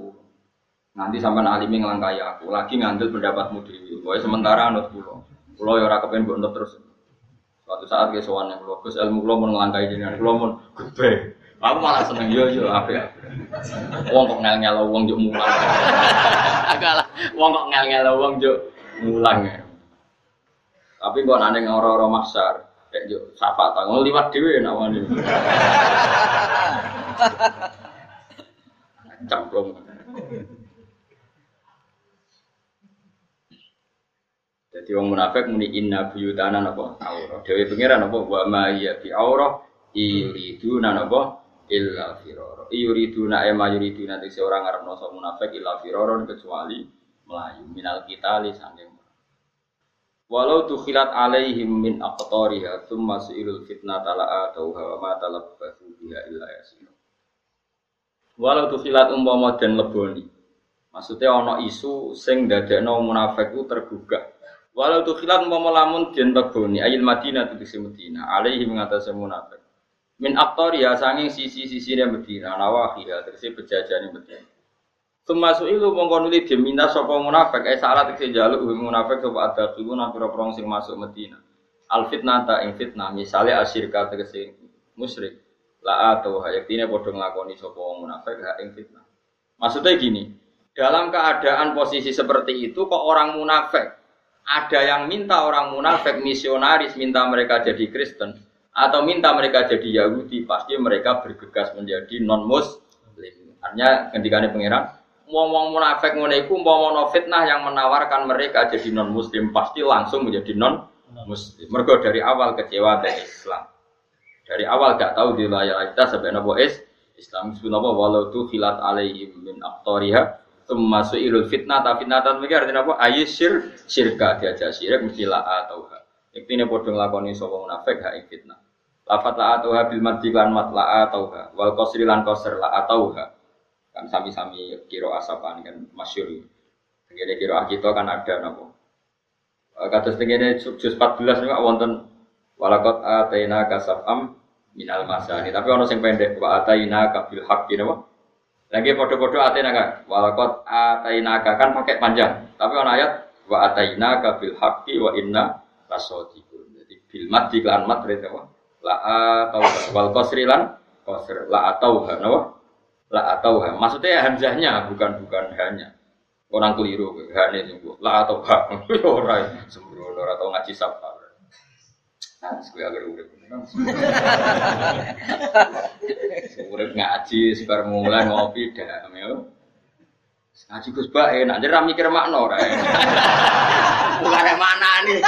Nanti sampai alimi ngelangkai aku, lagi ngandel pendapatmu dewi. Pokoknya sementara anut kulo. Kulo ya ora kepen mbok terus. Suatu saat ke yang kulo, Gus ilmu kulo mau ngelangkai jenengan, kulo mau gede. Aku malah seneng yo yo apa Wong kok ngel ngel wong juk mulang. Agak wong kok ngel ngel wong juk mulang. Tapi kok nane ngoro-oro maksar, kayak juk sapa tanggung liwat dhewe nawani. cemplung. Jadi wong munafik muni inna buyutana napa aurah. Dewe pangeran napa wa ma ya fi aurah yuriduna napa illa firara. Yuriduna e ma yuriduna te orang ngarepno sapa munafik illa firaron kecuali melayu minal kita li sanging Walau tukhilat alaihim min aqtariha thumma su'ilul fitnah tala'a tauha wa ma talabbathu biha illa yasir. Walau tuh filat umpama dan leboni. Maksudnya ono isu sing dadekno munafik itu tergugah. Walau tuh filat umpama lamun den leboni ayil Madinah di Madinah alaihi mengatasi munafik. Min aktor ya sanging sisi-sisi dia Madinah nawahiya terus bejajane Madinah. Termasuk itu mongkon nuli diminta sapa munafik eh salah tegese jaluk munafik sapa ada kulo nang pira sing masuk Madinah. Al fitnah ta ing fitnah misale asyirka tegese musyrik la atau hayaktine padha nglakoni sapa wong munafik hak ing fitnah. Maksudnya gini, dalam keadaan posisi seperti itu kok orang munafik ada yang minta orang munafik misionaris minta mereka jadi Kristen atau minta mereka jadi Yahudi pasti mereka bergegas menjadi non muslim. Artinya ketika ini pangeran ngomong munafik ngono iku umpama fitnah yang menawarkan mereka jadi non muslim pasti langsung menjadi non muslim. Mergo dari awal kecewa dari Islam. Dari awal gak tahu di kita sampai nopo es Islam nopo walau tu filat alaihim min aktoriha termasuk ilul fitnah tapi fitnah tapi artinya apa ayisir syirka diajak syirik mesti la atau Iktine padha nglakoni sapa munafik ing fitnah. Lafat la atau bil madzi lan mat la atau ha wal qasri lan qasr la atau ha. Kan sami-sami kira asapan kan masyhur. Tengene kira kita kan ada napa. Kados tengene juz 14 niku wonten walakot ataina kasafam minal masani. Tapi ono sing pendek wa ataina kabil haqqi napa. Lagi podo-podo ataina kan walakot ataina kan pakai panjang. Tapi ono ayat wa ataina kabil haqqi wa inna lasodiqun. Jadi bil mad lan mat apa? La atau wal qasri lan qasr. La atau napa? La atau maksudnya hamzahnya bukan bukan hanya. Orang keliru hanya la atau ha ora sembrono ora tau ngaji sapa. Ah, sekali agar urip. Urip ngaji, sebar mulai ngopi dah, ya. Ngaji Gus Bak enak, jadi mikir makna ora. Bukan mana nih.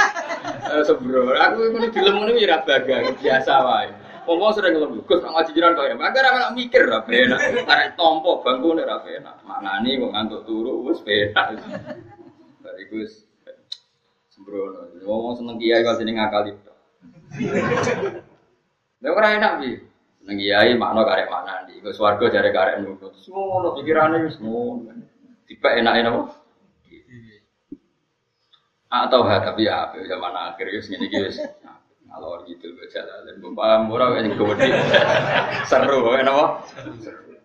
Eh, Sebro, aku ini film ini ya baga, biasa wae. Ngomong sering ngelem, Gus nak ngaji jiran kaya, agar anak mikir ra enak. Karek tompo bangkune ra enak. Maknane kok ngantuk turu wis enak. Dari Gus sembrono. Ngomong seneng kiai kok sini ngakali. Lha ora enak bi. Seneng kiai makna karek maknane. Gus warga jare karek nurut. Semua ngono pikirane wis ngono. Tiba enak-enak apa? atau ha tapi ya zaman akhir ya segini gitu kalau gitu gue jalan bapak murah kayak gede. Seru kan apa seru.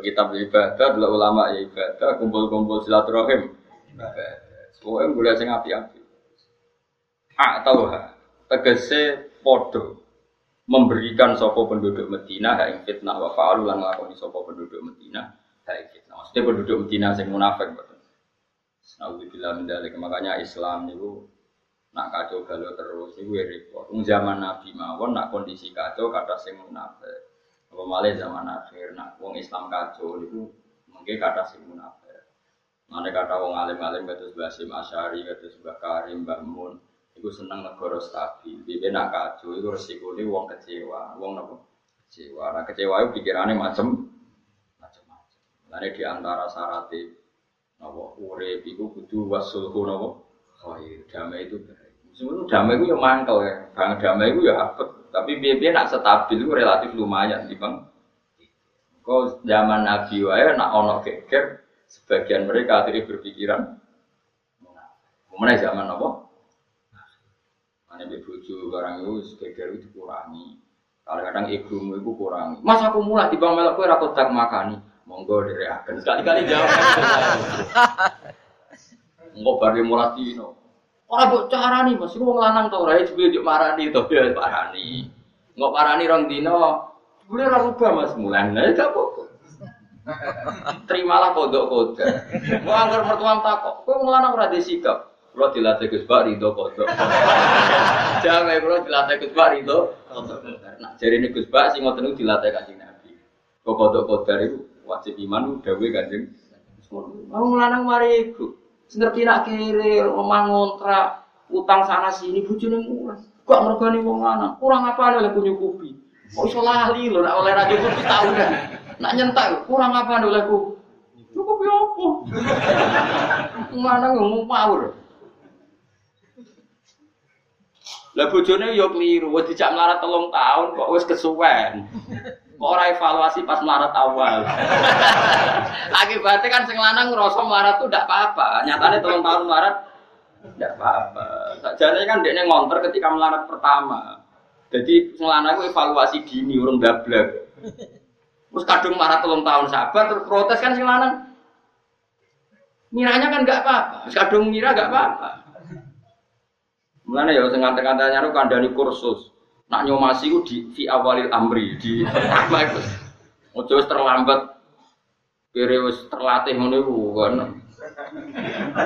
Kita beribadah dulu ulama ya ibadah kumpul-kumpul silaturahim. Semua yang boleh sing api-api. Atau ha tegese podo memberikan sopo penduduk Medina hak ing fitnah wa fa'alu lan nglakoni sopo penduduk Medina hak ing fitnah maksudnya penduduk Medina sing munafik betul Alhamdulillah mendalik makanya Islam niku nak kacau galau terus niku ya repot. Ung zaman Nabi mawon nak kondisi kacau kata sing munafik. Apa malah zaman akhir nak wong Islam kacau niku mungkin kata sing munafik. Mana kata wong alim-alim kados Basim Asyari kados Mbah Karim Mbah Mun iku seneng negara stabil. Dia nak kacau iku resikone wong kecewa, wong napa? Kecewa. Nah kecewa itu pikirannya macam Lalu di antara syaratnya Napa urip iku kudu wasulhu napa khair. Damai itu baik. Sebenarnya damai itu ya mangkel ya. Bang damai itu ya apet. Tapi biar nak stabil itu relatif lumayan di bang. Kau zaman Nabi wae nak ono geger, sebagian mereka akhirnya berpikiran Mana zaman apa? Mana bebuju barang itu geger itu dikurangi. Kadang-kadang ibumu itu kurangi. Mas aku mulai di bang melok kue rakot tak makani. Monggo dari akan sekali-kali jawab. Enggak bari mulai dino. Orang buat cara nih, masih mau ngelanang tau rai juga di marani tuh ya parani. Enggak parani rong dino. Boleh rubah mas mulan, nah itu apa? Terimalah kodok kodok. Mau anggar mertuam takok, kau ngelanang rada sikap. Kalau dilatih Gus Pak Ridho kodok. Jangan kalau dilatih Gus Pak Ridho kodok. Nah jadi ini Gus Pak sih ngotot dilatih kasih Nabi. Kau kodok kodok itu wajib iman dawe kanjeng Mau lanang mari iku. Ngerti nak kiri, omah ngontrak, utang sana sini bojone murah. Kok mergani wong lanang, kurang apa oleh kunyukupi. Kok iso lali lho nak oleh raja kupi tau dah. Nak nyentak kurang apa oleh ku. Cukup yo opo. Lanang ngomong power. Lah bojone yo kliru, wis dijak melarat telung tahun kok wis kesuwen. Kok ora evaluasi pas melarat awal. Akibatnya kan sing lanang ngerasa melarat tuh ndak apa-apa. Nyatanya telung tahun melarat ndak apa-apa. Sajane kan dekne ngonter ketika melarat pertama. Jadi sing lanang evaluasi dini urung dablek. Terus kadung melarat telung tahun sabar terus protes kan sing lanang. Miranya kan nggak apa-apa. Kadung mira nggak apa-apa. Mulane ya sing ngante-ngante nyaru kandhani kursus. Nak nyomasi ku di fi awalil amri di pertama itu. Ojo terlambat. Kira wis terlatih ngono iku kan.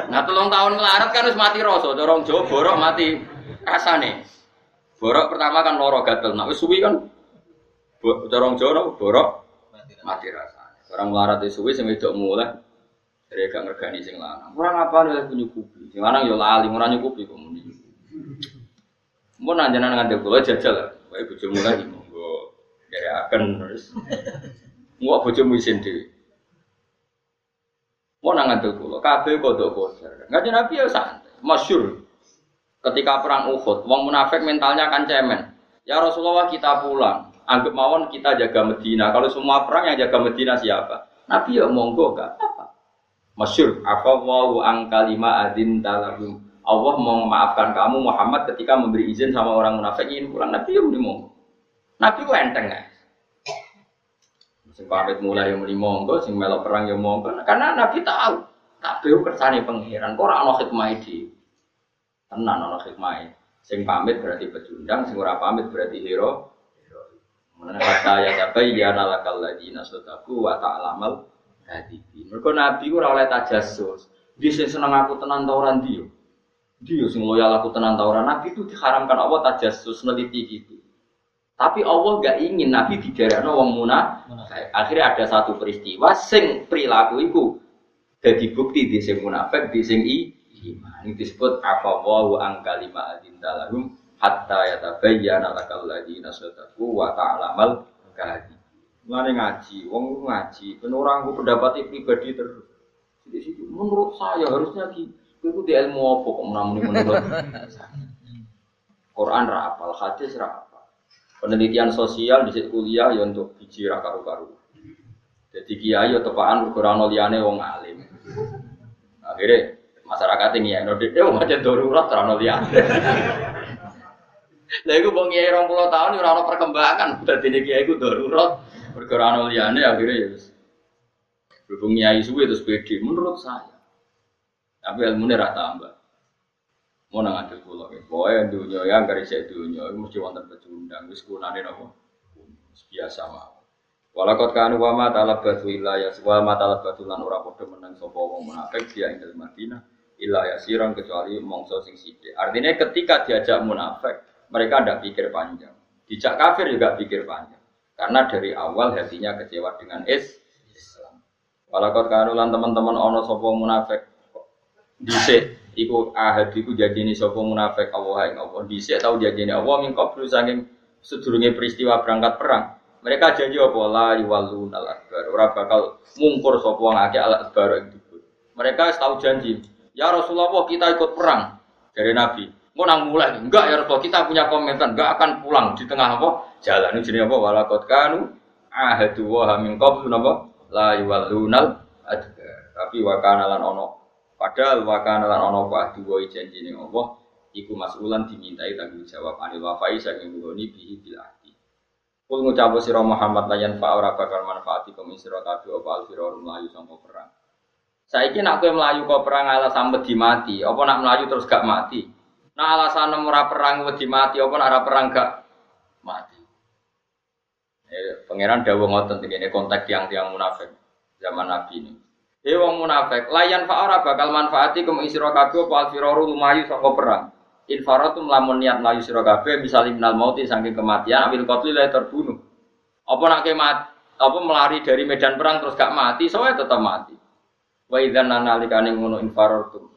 Nah telung tahun melarat kan wis mati rasa, dorong Jawa borok mati rasane. Borok pertama kan loro gatel, nak wis suwi kan dorong Jawa borok mati rasane. Orang melarat wis suwi sing wedok mulai dari gak ngergani sing lanang. Kurang apa nih punya kupi. Sing lanang yo lali, ora nyukupi kok. Mau nanya nanya ngantek kula jajal lah. Wae bojomu lagi monggo dari akan terus. Mau bojomu isin dhewe. Mau nang ngantek kula kabeh kodok kodar. Ngaji Nabi ya santai, masyhur. Ketika perang Uhud, wong munafik mentalnya kan cemen. Ya Rasulullah kita pulang. Anggap mawon kita jaga Medina. Kalau semua perang yang jaga Medina siapa? Nabi ya monggo gak apa. Masyur, afawwahu ang kalima adin talahum. Allah mau memaafkan kamu Muhammad ketika memberi izin sama orang munafik ini pulang. Nabi ya muni monggo. Nabi ku enteng ya. Sing pamit mulai yang muni monggo, sing melok perang yang monggo. Karena Nabi tahu kabeh kersane pangeran. Kok ora ana hikmah iki. Tenan ana hikmah. Sing pamit berarti pecundang, sing ora pamit berarti hero. Mana kata ya tabayyana lakal ladina sadaku wa ta'lamal hadibin. Mergo Nabi ora oleh tajassus. Dia seneng aku tenan ta ndi Dia sing loyal aku tenan. Nabi itu diharamkan Allah tajassus neliti gitu. Tapi Allah gak ingin Nabi didarekno wong muna. Akhirnya ada satu peristiwa sing perilaku iku jadi bukti di sing munafik di sing i iman. Ini disebut afawahu angkalima adin dalahum hatta yatabayyana lakal ladina sadaqu wa ta'lamal kadi. Mulane ngaji, wong ngaji, ben orang ku pendapat pribadi terus. Di situ menurut saya harusnya di itu di ilmu apa kok menamuni menurut Quran ra apal, hadis ra apal. Penelitian sosial di kuliah ya untuk biji ra karu-karu. Jadi kiai ya tepaan Quran liyane wong alim. Akhirnya masyarakat ini ya, nodik, eh, macam darurat terano liyane. Lah iku wong kiai 20 tahun ora ono perkembangan. Dadi nek kiai iku darurat perkara liyane akhirnya ya. Berhubung kiai suwe terus pede menurut saya. Tapi ilmune ra tambah. Mau nang adil kula ya. Pokoke dunya ya gak isih dunya iku mesti wonten pecundang wis kunane napa? Biasa mawon. Walakot kanu wa ma talabatu illa ya wa ma talabatu lan ora padha menang sapa wong munafik dia ing Madinah illa ya sirang kecuali mongso sing sithik. Artinya ketika diajak munafik mereka tidak pikir panjang. Dijak kafir juga pikir panjang. Karena dari awal hatinya kecewa dengan is Islam. Walakot kanulan teman-teman ono sopo munafik dhisik iku ahad iku ini sopo munafik Allah ing Allah dhisik tau ini Allah mingkop qablu saking sedurunge peristiwa berangkat perang. Mereka janji apa la yuwallun al akbar. Ora bakal mungkur sapa wong akeh al akbar Mereka tahu janji. Ya Rasulullah kita ikut perang dari Nabi. Mau nang mulai, enggak ya Rasul, kita punya komentar, enggak akan pulang di tengah apa? Jalan ini jenis apa? Walakot kanu ahadu wa hamin qablu napa? La yuwallunal adgar. Tapi wakana lan ono. Padahal wakana lan wa ahdu wa janji ning Allah iku masulan dimintai tanggung jawab anil wafai saking nggoni bihi bil ahdi. Kul ngucapu sira Muhammad layan fa ora bakal manfaati kum sira kabeh apa alfirum layu sangka perang. Saiki nak kowe melayu kok perang ala sampe dimati, apa nak melayu terus gak mati? Nah alasan ora perang wedi mati apa ora perang gak mati. Eh, pangeran dawuh ngoten ini konteks tiang-tiang munafik zaman Nabi ini. Eh wong munafik, layan fa'ara bakal manfaati kum isra kabeh apa alfiraru lumayu saka perang. Infaratum lamun niat layu sira kabeh bisa liminal mauti saking kematian ambil qatli la terbunuh. Apa nak kemat apa melari dari medan perang terus gak mati, soalnya tetap mati. Wa idzan nalikane ngono infaratum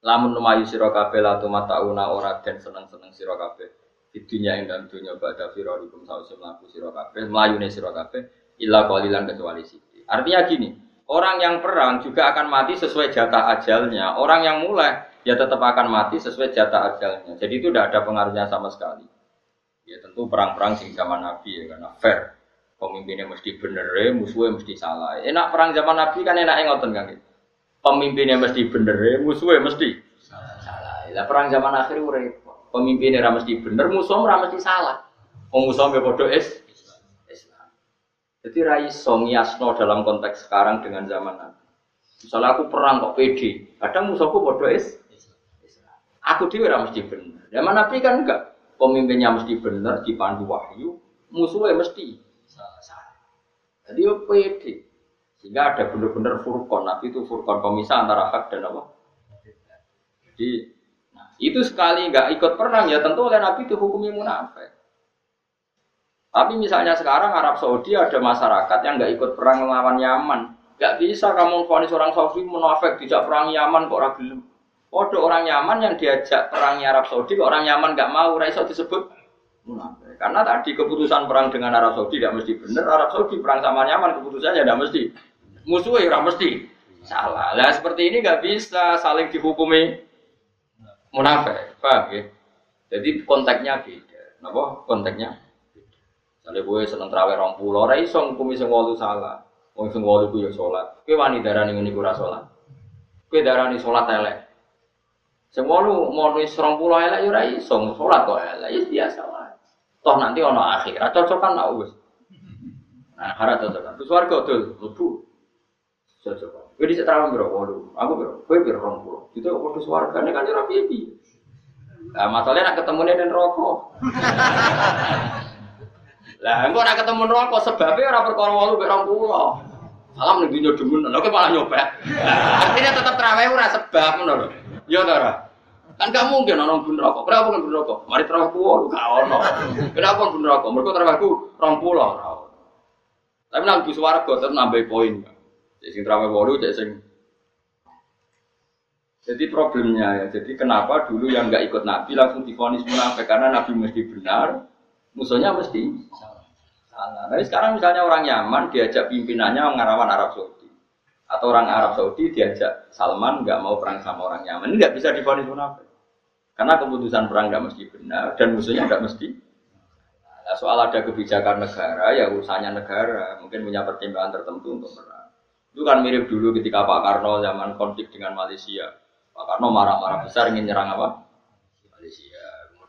Lamun numayu sira kabeh la tumatauna ora den seneng-seneng sira kabeh. Di dunia ing dalam dunia pada firarikum sause mlaku sira kabeh, mlayune sira kabeh illa qalilan kecuali sithik. Artinya gini, orang yang perang juga akan mati sesuai jatah ajalnya. Orang yang mulai ya tetap akan mati sesuai jatah ajalnya. Jadi itu tidak ada pengaruhnya sama sekali. Ya tentu perang-perang sing zaman Nabi ya karena fair. Pemimpinnya mesti bener, musuhnya mesti salah. Enak perang zaman Nabi kan enak ngoten kan pemimpinnya mesti bener, ya, musuhnya mesti salah. Lah perang zaman akhir urip. Pemimpinnya ra mesti bener, musuh ra mesti salah. Wong musuh mbek padha is Islam. Jadi ra iso ngiasno dalam konteks sekarang dengan zaman Nabi. Misalnya aku perang kok pede, kadang musuhku is Islam. Aku dhewe ra mesti bener. Zaman Nabi kan enggak. Pemimpinnya mesti bener, dipandu wahyu, musuhnya mesti. Jadi yo pede. Sehingga ada benar-benar furkon. Nabi itu furkon pemisah antara hak dan apa? Jadi nah, itu sekali nggak ikut perang ya tentu oleh Nabi itu hukumnya munafik. Tapi misalnya sekarang Arab Saudi ada masyarakat yang nggak ikut perang melawan Yaman. Nggak bisa kamu vonis orang Saudi munafik tidak perang Yaman kok orang belum. Ada orang Yaman yang diajak perang Arab Saudi, orang Yaman nggak mau, raiso disebut munafik. Karena tadi keputusan perang dengan Arab Saudi tidak mesti benar. Arab Saudi perang sama Yaman keputusannya tidak mesti musuhnya ora mesti salah. Lah seperti ini nggak bisa saling dihukumi munafik, paham ya? Jadi konteksnya beda. Napa konteksnya? Misalnya gue seneng terawih rong pulau, ora iso ngukumi sing wolu salah. Wong sing wolu ku ya salat. Kowe wani darani ngene iku ora salat. Kowe darani salat elek. Sing wolu mau wis rong pulau elek ya ora iso salat kok elek. Ya biasa wae. Toh nanti ono akhirat cocokan nak wis. Nah, harap cocokan. Terus warga dul, lebu. Cocokan. Kowe dhisik terawih biro wolu. Aku biro, kowe biro rong pulau. Itu kok padha swargane kan ora piye Nah, masalahnya nak ketemu nih rokok. Lah, engko nak ketemu rokok sebabnya ora perkara walu mek 20. Salam ning dunya demen, lha kok malah nyopet. Artinya tetap terawih ora sebab ngono lho. Ya ta ora? Kan gak mungkin orang bun rokok. Kenapa kan bun rokok? Mari terawih ku gak ono. Kenapa bun rokok? Mergo terawihku 20 ora ono. Tapi nang swarga tetep nambah poin. Jadi sing terawih 8 cek sing jadi problemnya ya, jadi kenapa dulu yang nggak ikut Nabi langsung difonis munafik karena Nabi mesti benar, musuhnya mesti salah. Nah sekarang misalnya orang Yaman diajak pimpinannya ngarawan Arab Saudi, atau orang Arab Saudi diajak Salman nggak mau perang sama orang Yaman, ini nggak bisa difonis munafik, karena keputusan perang nggak mesti benar dan musuhnya nggak mesti. Nah, soal ada kebijakan negara ya urusannya negara, mungkin punya pertimbangan tertentu untuk perang. Itu kan mirip dulu ketika Pak Karno zaman konflik dengan Malaysia Pak Karno marah-marah besar ingin nyerang apa?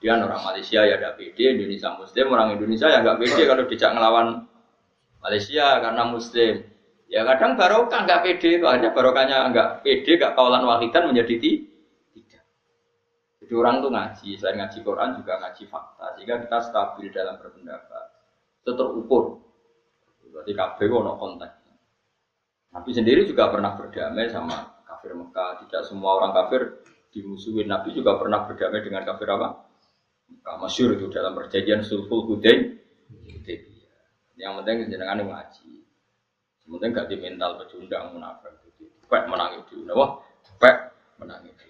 Kemudian orang Malaysia ya ada PD, Indonesia Muslim, orang Indonesia ya nggak PD kalau dijak ngelawan Malaysia karena Muslim. Ya kadang barokah nggak PD, hanya barokahnya nggak PD, nggak kawalan wahidan menjadi tidak. Jadi orang tuh ngaji, selain ngaji Quran juga ngaji fakta, sehingga kita stabil dalam berpendapat. Itu terukur. Berarti KB ono konteks. Nabi sendiri juga pernah berdamai sama kafir Mekah. Tidak semua orang kafir dimusuhin. Nabi juga pernah berdamai dengan kafir apa? Masyur itu dalam perjanjian sulhul Hudain. Yang penting jenengan ngaji. Yang penting gak di mental pecundang munafik. Pek menang itu. Wah, pek menang itu.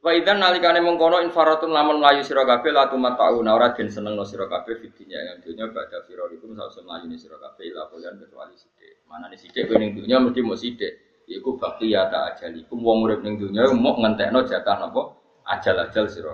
Wa idzan nalikane mengkono infaratun lamun mlayu sira kabeh la tumatau ora den seneng no sira kabeh fidinya yang dunya badha firolikum sawise mlayu sira kabeh ila kecuali sithik. Mana nih sithik kowe ning dunya mesti mau sithik. Iku bakti ya tak ajal. Iku wong urip ning dunya mau ngentekno jatah napa? Ajal-ajal sira